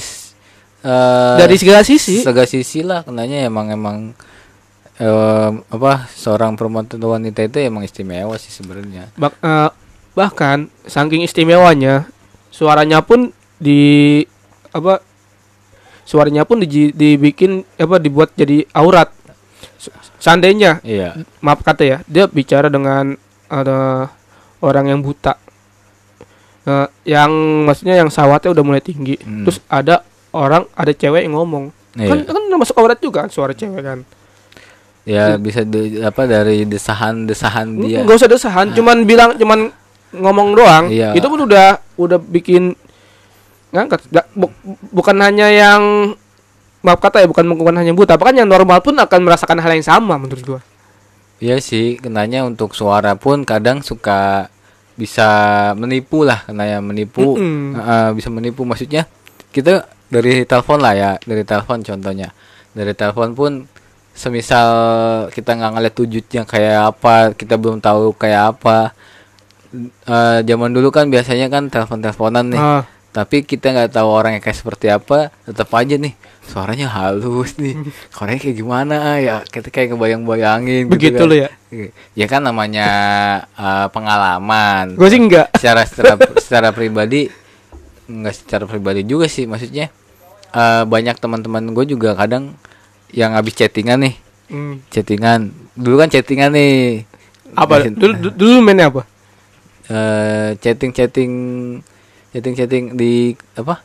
B: eh,
C: dari segala sisi.
B: segala sisi lah kenanya emang emang eh, apa seorang perempuan wanita itu emang istimewa sih sebenarnya.
C: Bak- eh, bahkan saking istimewanya, suaranya pun di apa? Suaranya pun di, dibikin apa dibuat jadi aurat. Se- Seandainya
B: Iya.
C: maaf kata ya dia bicara dengan ada orang yang buta Eh, yang maksudnya yang sawatnya udah mulai tinggi
B: Hmm.
C: terus ada orang ada cewek yang ngomong
B: Iya.
C: kan kan masuk aurat juga kan suara cewek kan
B: Ya bisa di- apa dari desahan-desahan dia.
C: nggak usah desahan cuman bilang cuman ngomong doang
B: Iya.
C: itu pun udah udah bikin ngangkat bu- bukan hanya yang maaf kata ya bukan bukan hanya buta bahkan yang normal pun akan merasakan hal yang sama menurut gua
B: Iya sih, kenanya untuk suara pun kadang suka bisa menipu lah, kenanya menipu,
C: Mm-mm.
B: eh, bisa menipu. Maksudnya kita dari telepon lah ya, dari telepon contohnya, dari telepon pun, semisal kita nggak ngeliat wujudnya kayak apa, kita belum tahu kayak apa. Eh, zaman dulu kan biasanya kan telepon-teleponan nih,
C: Ah,
B: tapi kita nggak tahu orangnya kayak seperti apa, tetap aja nih suaranya halus nih, orangnya kayak gimana ya, kita kayak ngebayang-bayangin. gitu
C: begitu
B: kan.
C: lo ya
B: Ya kan namanya eh, pengalaman.
C: gue sih enggak
B: Secara secara secara pribadi nggak secara pribadi juga sih maksudnya eh, banyak teman-teman gue juga kadang yang habis chattingan nih,
C: Hmm.
B: chattingan. Dulu kan chattingan nih.
C: apa
B: Ngasih-
C: dulu dulu- dulu mainnya apa
B: eh, chatting-chatting chatting-chatting di apa?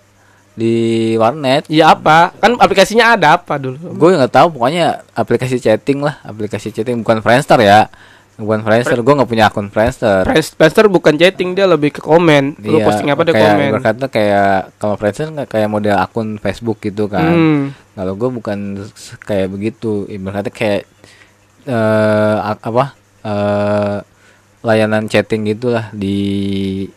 B: Di warnet.
C: Iya apa? Kan aplikasinya ada apa dulu?
B: Gue nggak tahu pokoknya aplikasi chatting lah, aplikasi chatting bukan Friendster ya. Bukan Friendster, gue nggak punya akun Friendster.
C: Friends- Friendster bukan chatting dia lebih ke komen. Lu
B: Iya,
C: posting apa dia
B: kayak
C: komen.
B: Berkata kayak kalau Friendster nggak kayak model akun Facebook gitu kan.
C: Hmm.
B: Kalau gue bukan kayak begitu, ibaratnya kayak eh a- apa? eh layanan chatting gitulah di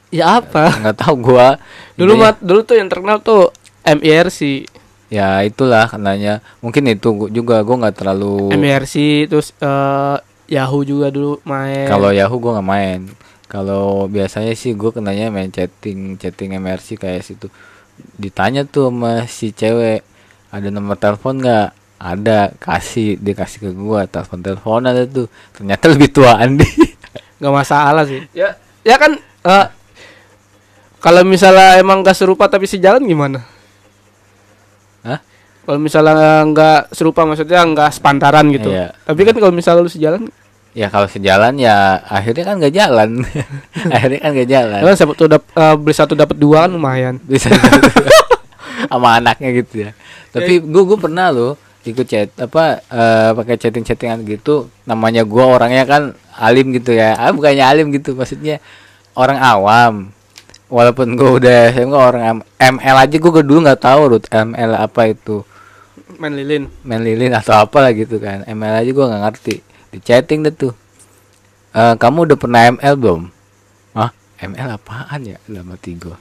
C: Ya apa?
B: nggak tahu gua.
C: Dulu mat dulu tuh yang terkenal tuh MIRC.
B: ya itulah katanya. Mungkin itu juga gua nggak terlalu
C: MIRC terus eh, Yahoo juga dulu main.
B: Kalau Yahoo gua nggak main. Kalau biasanya sih gua kenanya main chatting, chatting MRC kayak situ. Ditanya tuh sama si cewek, ada nomor telepon nggak? Ada, kasih, dia kasih ke gua telepon telepon ada tuh. Ternyata lebih tua Andi.
C: nggak masalah sih. Ya ya kan eh, kalau misalnya emang gak serupa tapi sejalan gimana? Kalau misalnya nggak serupa maksudnya nggak sepantaran gitu.
B: Iya.
C: Tapi kan kalau misalnya lu sejalan,
B: ya kalau sejalan ya akhirnya kan nggak jalan. akhirnya kan nggak jalan.
C: kan siapa tuh dap- eh, beli satu dapat dua kan lumayan.
B: bisa sama anaknya gitu ya tapi gue gue pernah loh ikut chat apa eh, pakai chatting chattingan gitu namanya gue orangnya kan alim gitu ya ah bukannya alim gitu maksudnya orang awam walaupun gue udah saya orang M- ML aja gue dulu nggak tahu root ML apa itu
C: Main lilin.
B: main lilin atau apa lah gitu kan. ML aja gue nggak ngerti. Di chatting deh tuh. Eh, kamu udah pernah ML belum? Ah ML apaan ya? Dalam hati gue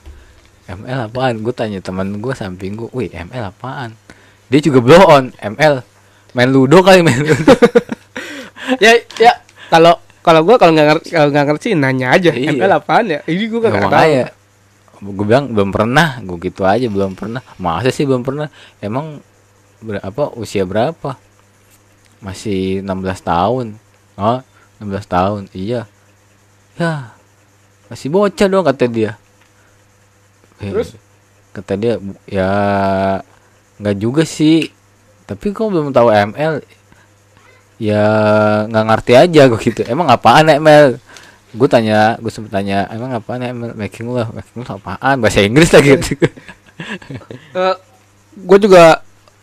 B: ML apaan? Gue tanya teman gue samping gue wih ML apaan? Dia juga blow on ML main ludo kali main ludo.
C: Ya ya kalau kalau gua kalau nggak ngerti kalau nggak ngerti nanya aja
B: Iya.
C: ML apaan ya? Ini gua
B: Nggak
C: tahu.
B: gue bilang belum pernah. Gue gitu aja belum pernah. Masa sih belum pernah? Emang berapa usia berapa? Masih 16 tahun. Oh 16 tahun iya. Ya masih bocah dong kata dia.
C: Terus?
B: kata dia "Bu- ya nggak juga sih. Tapi kok belum tahu ML ya nggak ngerti aja gue gitu. Emang apaan ML gue tanya gue sempet tanya emang apaan ML making love making love apaan? Bahasa Inggris lagi. Gitu
C: Eh, gua juga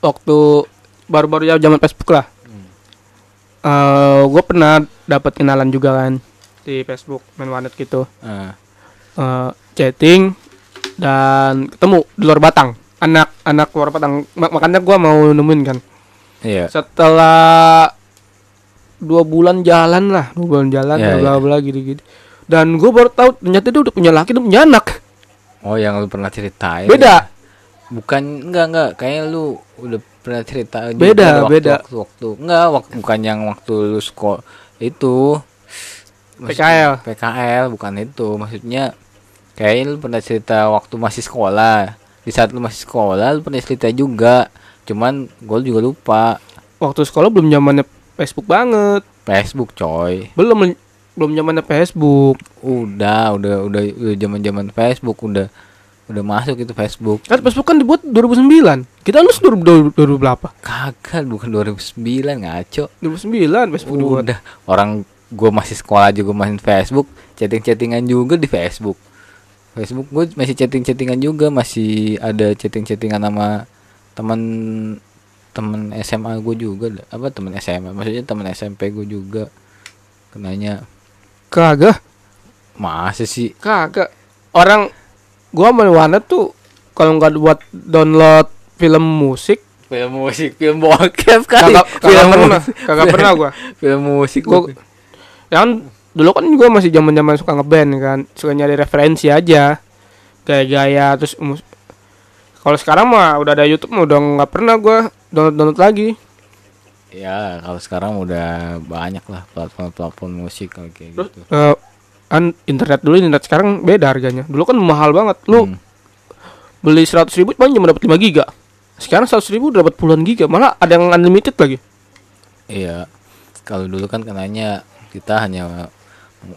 C: waktu baru-baru ya zaman Facebook lah. Eh gue pernah dapat kenalan juga kan di Facebook main warnet gitu.
B: Ah,
C: Eh, chatting dan ketemu di luar Batang. Anak anak luar Batang. Ma- makanya gua mau nemuin kan.
B: Iya.
C: Setelah dua bulan jalan lah dua bulan jalan
B: Iya,
C: bla bla gitu gitu dan gue baru tahu ternyata dia udah punya laki dan punya anak.
B: Oh yang lu pernah ceritain.
C: Beda
B: bukan enggak enggak. Kayaknya lu udah pernah cerita juga
C: Beda,
B: waktu,
C: beda.
B: waktu, waktu enggak waktu bukan yang waktu lu sekolah itu.
C: PKL.
B: PKL bukan itu. Maksudnya kayaknya lu pernah cerita waktu masih sekolah. Di saat lu masih sekolah lu pernah cerita juga. Cuman gue juga lupa.
C: Waktu sekolah belum zamannya Facebook banget.
B: Facebook coy.
C: Belum belum zamannya Facebook.
B: Udah udah udah udah zaman zaman Facebook udah udah masuk itu Facebook.
C: Kan Facebook kan dibuat 2009 kita lulus 2000 2000 berapa?
B: Kagak bukan 2009 ngaco.
C: 2009 Facebook dibuat
B: udah orang gue masih sekolah juga main Facebook chatting chattingan juga di Facebook. Facebook gue masih chatting chattingan juga masih ada chatting chattingan sama teman temen SMA gue juga. Apa temen SMA maksudnya temen SMP gue juga. Kenanya.
C: Kagak.
B: Masa sih?
C: Kagak. Orang gua main warnet tuh kalau nggak buat download film musik
B: film musik film bokep kali
C: kagak
B: film
C: pernah kagak pernah gua.
B: Film musik
C: gua ya kan dulu kan gua masih zaman zaman suka ngeband kan suka nyari referensi aja. Gaya-gaya terus kalau sekarang mah udah ada YouTube mah udah nggak pernah gua download download lagi.
B: Ya kalau sekarang udah banyak lah platform-platform musik kayak gitu.
C: terus kan internet dulu internet sekarang beda harganya dulu kan mahal banget lu
B: Hmm.
C: beli seratus ribu paling cuma dapat 5 giga sekarang seratus ribu dapat puluhan giga malah ada yang unlimited lagi
B: Iya. Kalau dulu kan kenanya kita hanya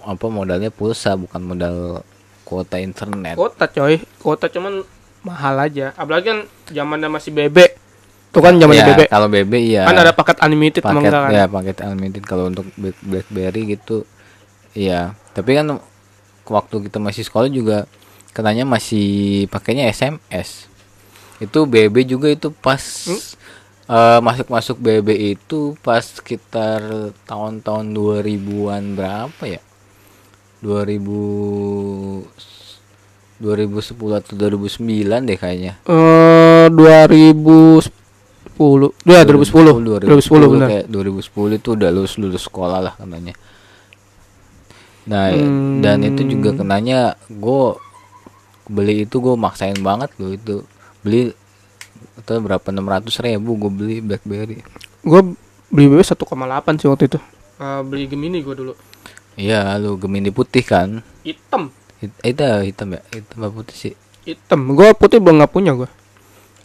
B: apa modalnya pulsa bukan modal kuota internet.
C: Kota coy, kota cuman mahal aja. Apalagi kan zamannya masih bebek. Tuh kan zamannya
B: Ya,
C: bebek.
B: Kalau BB iya.
C: Kan ada paket unlimited
B: paket
C: kan?
B: ya paket unlimited kalau untuk Black- BlackBerry gitu. Iya. Tapi kan waktu kita masih sekolah juga kenanya masih pakainya SMS itu BB juga itu pas eh, masuk-masuk BB itu pas sekitar tahun-tahun 2000-an berapa ya 2000 2010 atau 2009 deh kayaknya
C: Eh 2010. Ya 2010. 2010 benar.
B: kayak 2010 itu udah lulus lulus sekolah lah katanya nah
C: Hmm.
B: dan itu juga kenanya gue beli itu gue maksain banget loh itu beli itu berapa 600 ribu gue beli BlackBerry
C: Gue beli BB 1,8 sih waktu itu. Eh, beli Gemini gue dulu.
B: iya lu Gemini putih kan
C: Hitam.
B: Hit- itu hitam ya hitam apa putih sih
C: Hitam. Gue putih belum nggak punya gue.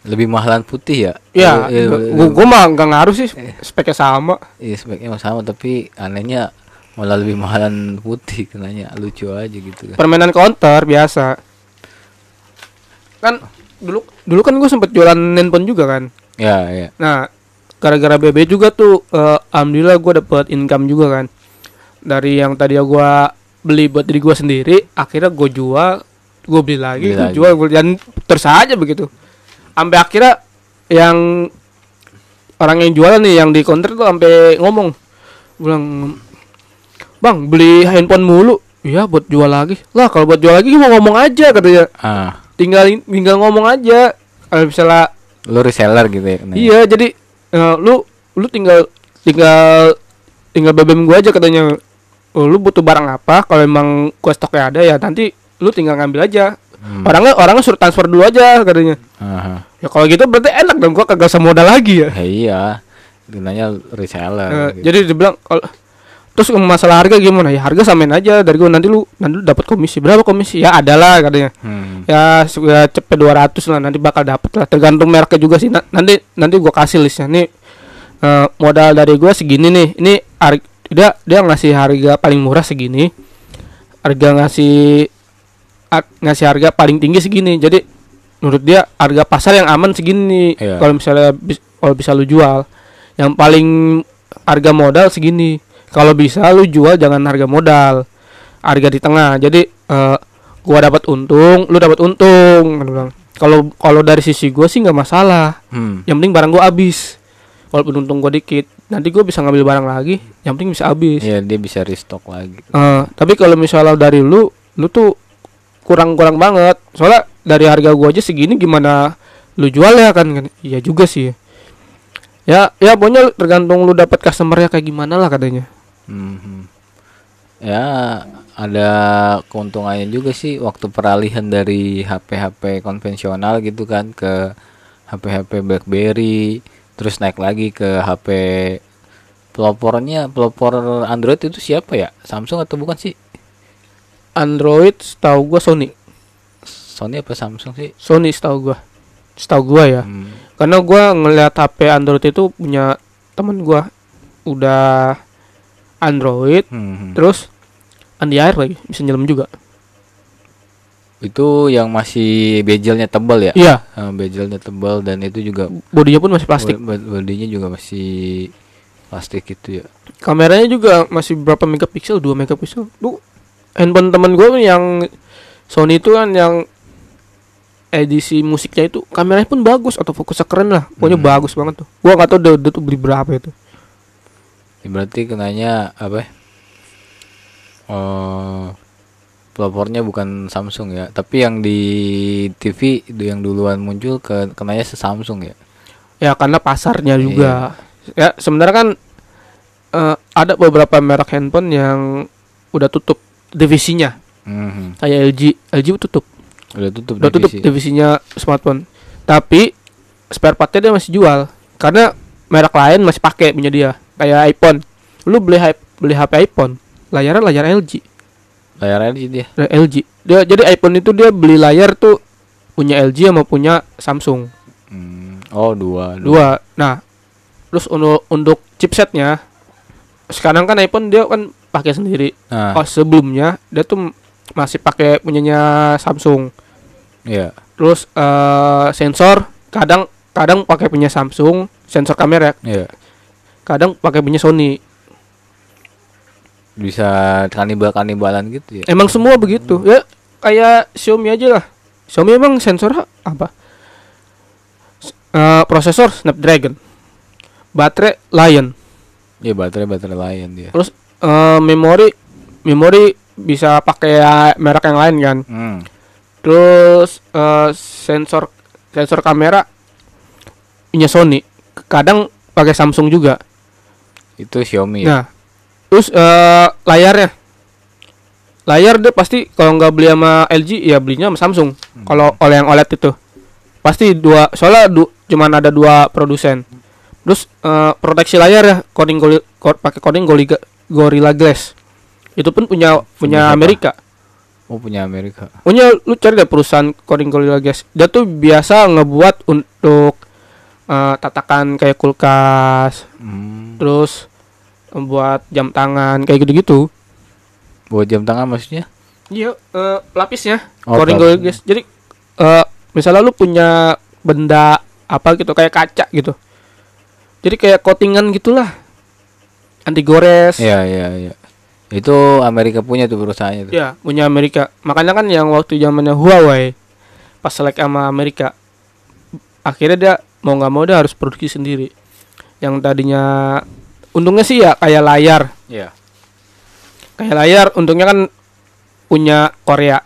B: lebih mahalan putih ya
C: Ya,
B: Iya,
C: gue gue mah nggak ngaruh sih speknya sama.
B: Iya speknya sama tapi anehnya malah lebih mahalan putih kenanya lucu aja gitu kan.
C: Permainan counter biasa. Kan dulu dulu kan gue sempet jualan handphone juga kan.
B: Ya ya.
C: Nah, gara-gara BB juga tuh eh, alhamdulillah gue dapet income juga kan. Dari yang tadi gue beli buat diri gue sendiri, akhirnya gue jual, gue beli lagi,
B: Beli
C: gue
B: lagi.
C: jual, gua- dan terus aja begitu. Sampai akhirnya yang orang yang jualan nih yang di counter tuh sampai ngomong, bilang, bang beli handphone mulu, iya buat jual lagi. Lah kalau buat jual lagi mau ngomong aja katanya,
B: Ah,
C: tinggal tinggal ngomong aja. Kalau misalnya
B: lu reseller gitu ya.
C: Iya, jadi eh, lu lu tinggal tinggal tinggal BBM gua aja katanya. Oh, lu butuh barang apa? Kalau emang gua stoknya ada ya nanti lu tinggal ngambil aja.
B: Hmm.
C: Orangnya orangnya suruh transfer dulu aja katanya.
B: Aha.
C: Ya kalau gitu berarti enak dong gua kagak usah modal lagi ya.
B: Ya, iya. Kenanya reseller.
C: Eh,
B: gitu.
C: Jadi dia bilang kalau terus masalah harga gimana? Ya harga samain aja. Dari gua nanti lu nanti lu dapat komisi. Berapa komisi? Ya adalah katanya.
B: Hmm.
C: ya sudah cepet 200 lah nanti bakal dapet lah. Tergantung mereknya juga sih. Na- nanti nanti gua kasih listnya. Nih eh, modal dari gua segini nih. Ini har- dia dia ngasih harga paling murah segini. Harga ngasih a- ngasih harga paling tinggi segini. Jadi menurut dia harga pasar yang aman segini
B: Iya.
C: kalau misalnya bis- kalau bisa lu jual. Yang paling harga modal segini kalau bisa lu jual jangan harga modal harga di tengah. Jadi eh, gua dapat untung lu dapat untung kalau kalau dari sisi gua sih nggak masalah.
B: Hmm.
C: yang penting barang gua habis. Walaupun untung gua dikit nanti gua bisa ngambil barang lagi yang penting bisa habis.
B: Iya, dia bisa restock lagi.
C: Eh, tapi kalau misalnya dari lu lu tuh kurang kurang banget. Soalnya dari harga gua aja segini gimana lu jual ya kan? Kan iya juga sih. Ya ya pokoknya tergantung lu dapat customernya kayak gimana lah katanya
B: Mhm. Ya, ada keuntungannya juga sih waktu peralihan dari HP-HP konvensional gitu kan ke HP-HP BlackBerry, terus naik lagi ke HP pelopornya, pelopor Android itu siapa ya? Samsung atau bukan sih?
C: Android setahu gua Sony
B: Sony apa Samsung sih?
C: Sony setahu gua setahu gua ya
B: Hmm.
C: karena gua ngelihat HP Android itu punya temen gua udah Android
B: Hmm.
C: terus anti air lagi bisa nyelam juga
B: Itu yang masih bezelnya tebal ya?
C: iya
B: Eh, bezelnya tebal dan itu juga
C: bodinya pun masih plastik
B: bod- bodinya juga masih plastik gitu ya.
C: kameranya juga masih berapa megapiksel 2 megapiksel lu handphone temen gue yang Sony itu kan yang edisi musiknya itu kameranya pun bagus atau fokusnya keren lah pokoknya
B: Hmm.
C: bagus banget tuh gua nggak tahu dia tuh beli berapa itu
B: Ya, berarti kenanya apa? ya? Oh, pelopornya bukan Samsung ya, tapi yang di TV itu yang duluan muncul ke kenanya se Samsung ya.
C: ya karena pasarnya
B: Iya.
C: juga ya sebenarnya kan eh, ada beberapa merek handphone yang udah tutup divisinya
B: Mhm.
C: kayak LG LG tutup
B: Udah tutup
C: udah tutup
B: divisi.
C: divisinya smartphone tapi spare partnya dia masih jual karena merek lain masih pakai punya dia kayak iPhone. Lu beli beli HP iPhone layarnya layar LG
B: Layar LG dia.
C: layar LG dia jadi iPhone itu dia beli layar tuh punya LG sama punya Samsung.
B: Hmm. Oh, dua,
C: dua. Nah terus untuk untuk chipsetnya sekarang kan iPhone dia kan pakai sendiri.
B: Nah,
C: oh sebelumnya dia tuh masih pakai punyanya Samsung.
B: Iya.
C: terus eh, sensor kadang kadang pakai punya Samsung sensor kamera.
B: Iya.
C: Kadang pakai punya Sony
B: bisa kanibal kanibalan gitu ya
C: Emang semua begitu. Ya kayak Xiaomi aja lah. Xiaomi emang sensor apa? Eh, prosesor Snapdragon. Baterai Lion.
B: ya baterai baterai lain dia
C: Terus eh, memori memori bisa pakai ya merek yang lain kan.
B: hmm.
C: Terus eh, sensor sensor kamera punya Sony. Kadang pakai Samsung juga.
B: Itu Xiaomi ya
C: Nah, terus eh, layarnya, layar dia pasti kalau nggak beli sama LG ya belinya sama Samsung. Kalau oleh yang OLED itu, pasti dua. Soalnya du, cuman ada dua produsen. Terus eh, proteksi layar ya, coding goli, ko- pakai coding Gorilla, Gorilla Glass. Itu pun punya punya
B: siapa?
C: Amerika.
B: oh punya Amerika
C: Punya lu cari deh perusahaan coding Gorilla Glass. Dia tuh biasa ngebuat untuk eh, tatakan kayak kulkas,
B: hmm.
C: terus buat jam tangan kayak gitu-gitu.
B: buat jam tangan maksudnya
C: Iya, eh, lapisnya.
B: Oh,
C: Glass. Jadi eh misalnya lu punya benda apa gitu kayak kaca gitu. Jadi kayak coatingan gitulah. Anti gores.
B: Iya iya iya. Itu Amerika punya tuh perusahaannya tuh.
C: Ya, punya Amerika. Makanya kan yang waktu zamannya Huawei pas selek sama Amerika akhirnya dia mau nggak mau dia harus produksi sendiri. Yang tadinya untungnya sih ya kayak layar.
B: Iya.
C: Kayak layar untungnya kan punya Korea.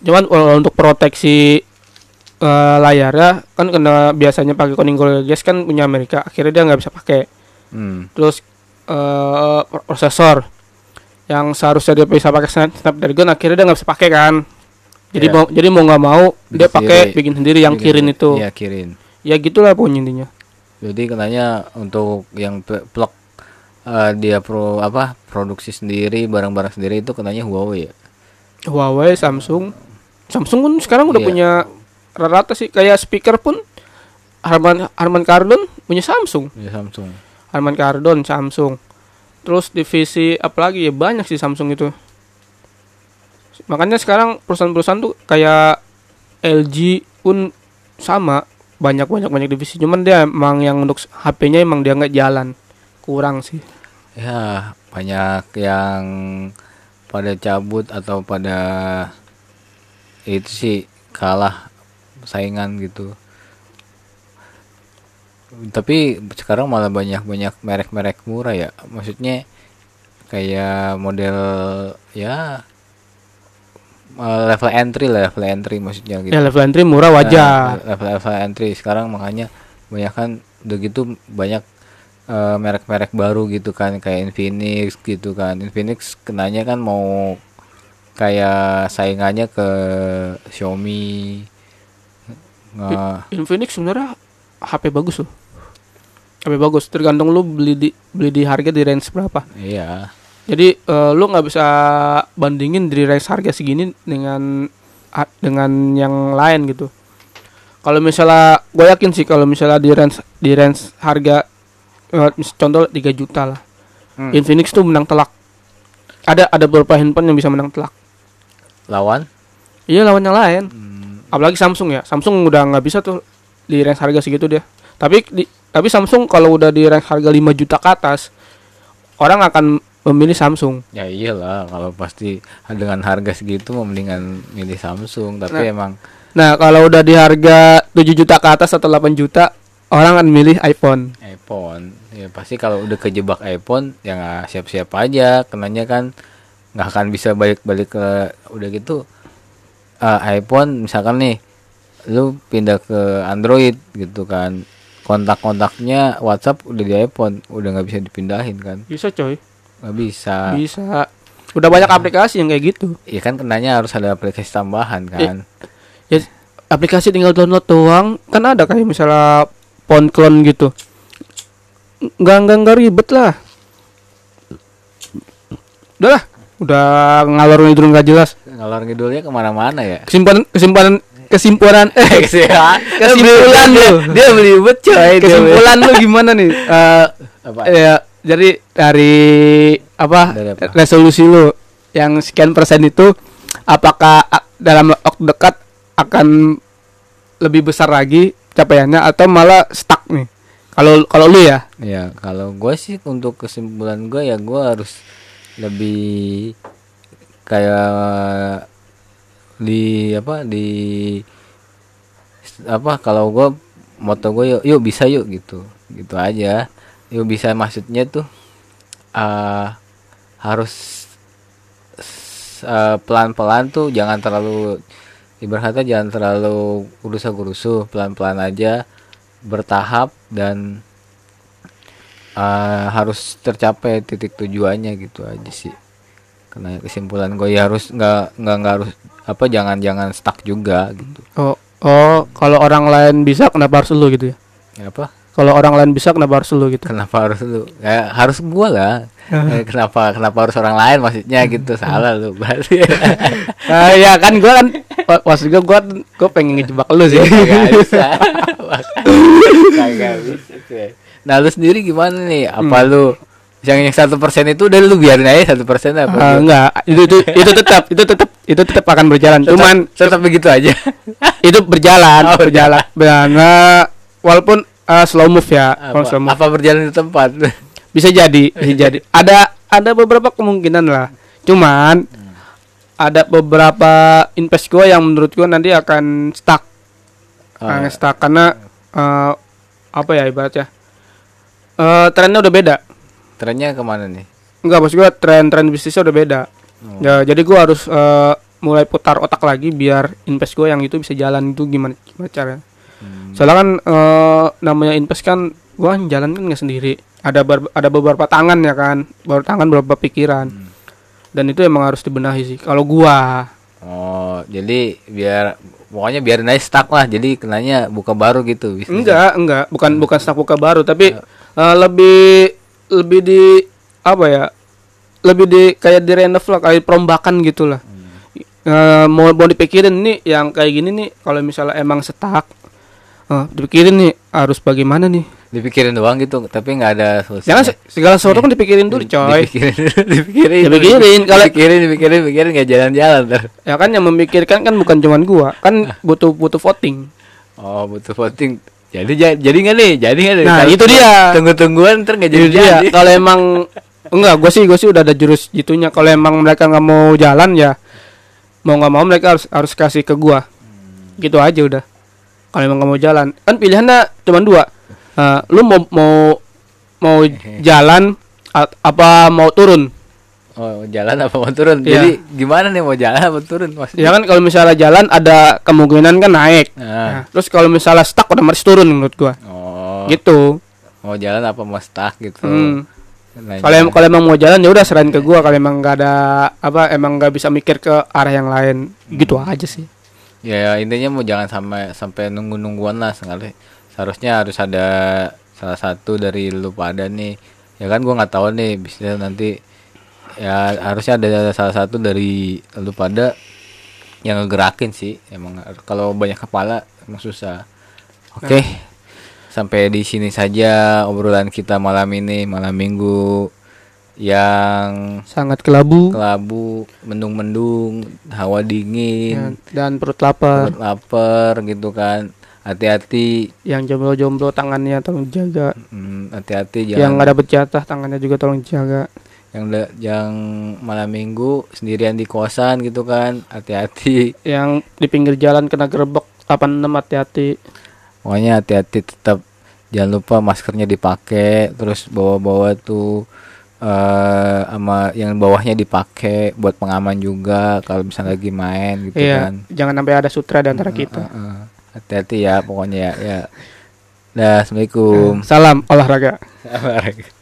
C: Cuman kalau untuk proteksi eh, layarnya kan kena biasanya pakai Gorilla Glass kan punya Amerika. Akhirnya dia nggak bisa pakai.
B: Hmm.
C: Terus pro- prosesor yang seharusnya dia bisa pakai Snap- Snapdragon akhirnya dia nggak bisa pakai kan. Jadi
B: Iya.
C: mau jadi mau nggak mau dia
B: Bikin
C: pakai
B: sendiri.
C: bikin sendiri yang
B: Bikin
C: kirin itu.
B: Iya, kirin.
C: Ya gitulah pokoknya intinya.
B: Jadi katanya untuk yang plug eh, dia pro apa produksi sendiri barang-barang sendiri itu katanya Huawei ya.
C: Huawei, Samsung. Samsung pun sekarang udah
B: Iya.
C: punya rata-rata sih kayak speaker pun Harman Harman Kardon punya Samsung.
B: Ya Samsung.
C: Harman Kardon Samsung. Terus divisi apalagi ya banyak sih Samsung itu. Makanya sekarang perusahaan-perusahaan tuh kayak LG pun sama banyak banyak banyak divisi. Cuman dia emang yang untuk HP-nya emang dia nggak jalan kurang sih.
B: Ya banyak yang pada cabut atau pada itu sih kalah saingan gitu. Tapi sekarang malah banyak-banyak merek-merek murah ya. Maksudnya kayak model ya eh, level entry lah, level entry maksudnya gitu.
C: Ya level entry murah wajar.
B: Nah, level level entry sekarang makanya banyak kan udah gitu banyak eh, merek-merek baru gitu kan kayak Infinix gitu kan Infinix kenanya kan mau kayak saingannya ke Xiaomi Nge-
C: Infinix sebenarnya HP bagus loh. HP bagus tergantung lu beli di beli di harga di range berapa.
B: iya
C: Jadi eh, lu nggak bisa bandingin dari range harga segini dengan dengan yang lain gitu. Kalau misalnya gue yakin sih kalau misalnya di range di range harga eh, mis- contoh 3 juta lah.
B: Hmm.
C: Infinix tuh menang telak. Ada ada beberapa handphone yang bisa menang telak.
B: lawan
C: Iya lawan yang lain.
B: Hmm,
C: Apalagi Samsung ya. Samsung udah nggak bisa tuh di range harga segitu dia. Tapi di, tapi Samsung kalau udah di range harga 5 juta ke atas orang akan memilih Samsung.
B: ya iyalah kalau pasti dengan harga segitu mau mendingan milih Samsung tapi
C: Nah.
B: emang
C: Nah, kalau udah di harga 7 juta ke atas atau 8 juta, orang akan milih iPhone.
B: iPhone ya pasti kalau udah kejebak iPhone ya nggak siap-siap aja kenanya kan nggak akan bisa balik-balik ke udah gitu eh, iPhone misalkan nih lu pindah ke Android gitu kan kontak-kontaknya WhatsApp udah di iPhone udah nggak bisa dipindahin kan
C: Bisa, coy.
B: Nggak bisa
C: Bisa. Udah banyak aplikasi yang kayak gitu.
B: ya kan kenanya harus ada aplikasi tambahan kan
C: Ya, aplikasi tinggal download doang. Kan ada kayak misalnya phone clone gitu. Enggak enggak enggak ribet lah. Udah lah, udah ngalor ngidul nggak jelas.
B: ngalor ngidulnya ke mana-mana ya
C: Kesimpulan kesimpulan kesimpulan eh kesimpulan lu.
B: dia belibet coy dia
C: Kesimpulan lu gimana nih? Eh
B: apa
C: ya, jadi dari apa,
B: Dari apa?
C: resolusi lu yang sekian persen itu apakah dalam waktu dekat akan lebih besar lagi capaiannya atau malah stuck nih? Kalau kalau lu ya,
B: Ya, kalau gue sih untuk kesimpulan gue ya gue harus lebih kayak di apa di apa kalau gue moto gue yuk, yuk bisa yuk gitu gitu aja yuk bisa maksudnya tuh eh harus eh, pelan-pelan tuh jangan terlalu ibaratnya jangan terlalu gurusa-gurusu pelan-pelan aja bertahap dan eh, harus tercapai titik tujuannya gitu aja sih. Karena kesimpulan gue ya harus nggak nggak nggak harus apa jangan jangan stuck juga gitu.
C: Oh, oh, kalau orang lain bisa kenapa harus lu gitu ya?
B: Ya? Apa
C: Kalau orang lain bisa kenapa harus lu gitu?
B: kenapa harus lu? Ya harus gua lah. Kenapa kenapa harus orang lain maksudnya gitu? Salah lu berarti
C: Ah ya kan gua kan maksud gua gua gua pengen ngejebak lu sih.
B: Bisa. Kagak bisa. Cuy. nah lu sendiri gimana nih? Apa lu yang yang satu persen itu udah lu biarin aja satu persen apa
C: Ah, enggak, itu itu itu tetap itu tetap itu tetap akan berjalan.
B: Tetap-
C: Cuman
B: tetap begitu aja.
C: Itu berjalan,
B: Oh,
C: berjalan. Karena walaupun ah, slow move ya,
B: apa,
C: slow move.
B: apa berjalan di tempat
C: bisa jadi, bisa jadi. Ada ada beberapa kemungkinan lah. Cuman ada beberapa invest gua yang menurut gua nanti akan stuck.
B: Oh,
C: akan stuck karena eh, apa ya ibaratnya? Eh trennya udah beda.
B: trennya ke mana nih
C: Enggak, maksud gua tren-tren bisnisnya udah beda. Ya, jadi gua harus eh, mulai putar otak lagi biar invest gua yang itu bisa jalan itu gimana gimana caranya. Soalnya kan eh, namanya invest kan gua jalan kan nggak sendiri. Ada ber- ada beberapa tangan ya kan, beberapa tangan beberapa pikiran. Dan itu emang harus dibenahi sih. Kalau gua
B: oh jadi biar pokoknya biarin aja stuck lah jadi kenanya buka baru gitu bisnisnya.
C: enggak, enggak, bukan bukan stak buka baru tapi eh, lebih lebih di apa ya? Lebih di kayak di renov lah, kayak perombakan gitu lah. Eh, mau mau dipikirin nih yang kayak gini nih kalau misalnya emang setak eh, dipikirin nih harus bagaimana nih?
B: Dipikirin doang gitu tapi nggak ada solusi
C: jangan se- segala sesuatu kan dipikirin dulu coy.
B: dipikirin dipikirin.
C: Dipikirin, kalau-
B: dipikirin dipikirin dipikirin nggak jalan-jalan
C: ya kan yang memikirkan kan bukan cuman gua kan butuh butuh voting.
B: Oh butuh voting. Jadi ja- jadi nggak nih? Jadi nggak nih?
C: Nah,
B: Kalau
C: itu dia.
B: tunggu tungguan ntar nggak jadi
C: Jadi. Kalau emang enggak gue sih gue sih udah ada jurus gitunya. Kalau emang mereka nggak mau jalan ya mau nggak mau mereka harus harus kasih ke gua. Gitu aja udah kalau emang mau jalan kan pilihannya cuma dua. Eh, lu mau mau mau jalan apa mau turun?
B: Oh jalan apa mau turun?
C: Iya.
B: jadi gimana nih mau jalan apa turun maksudnya?
C: Ya kan kalau misalnya jalan ada kemungkinan kan naik.
B: Nah.
C: Nah, terus kalau misalnya stuck udah harus turun menurut gua.
B: Oh.
C: Gitu.
B: Mau jalan apa mau stuck gitu?
C: Hmm.
B: Nanya.
C: Kalau em- kalau emang mau jalan ya udah serahin ke gua. Kalau emang nggak ada apa emang nggak bisa mikir ke arah yang lain. Gitu aja sih.
B: Ya, ya, intinya mau jangan sampai sampai nunggu nungguan lah sekali. Seharusnya harus ada salah satu dari lu pada nih. Ya kan gua nggak tahu nih bisa nanti ya harusnya ada salah satu dari lu pada yang ngegerakin sih emang. Kalau banyak kepala emang susah. Oke sampai di sini saja obrolan kita malam ini malam minggu yang
C: Sangat kelabu
B: kelabu mendung-mendung hawa dingin
C: ya, dan perut lapar.
B: perut lapar gitu kan hati-hati
C: Yang jomblo-jomblo tangannya tolong jaga.
B: hmm, hati-hati
C: Yang
B: jangan
C: nggak dapet jatah tangannya juga tolong jaga.
B: yang da- yang malam minggu sendirian di kosan gitu kan hati-hati
C: Yang di pinggir jalan kena gerbek 86 hati-hati.
B: pokoknya hati-hati tetap jangan lupa maskernya dipakai terus bawa-bawa tuh eh sama yang bawahnya dipakai buat pengaman juga kalau misalnya lagi main gitu
C: Iya,
B: kan
C: jangan sampai ada sutra di antara kita.
B: Heeh. hati-hati ya pokoknya ya ya dah assalamualaikum
C: Salam olahraga.
B: Assalamualaikum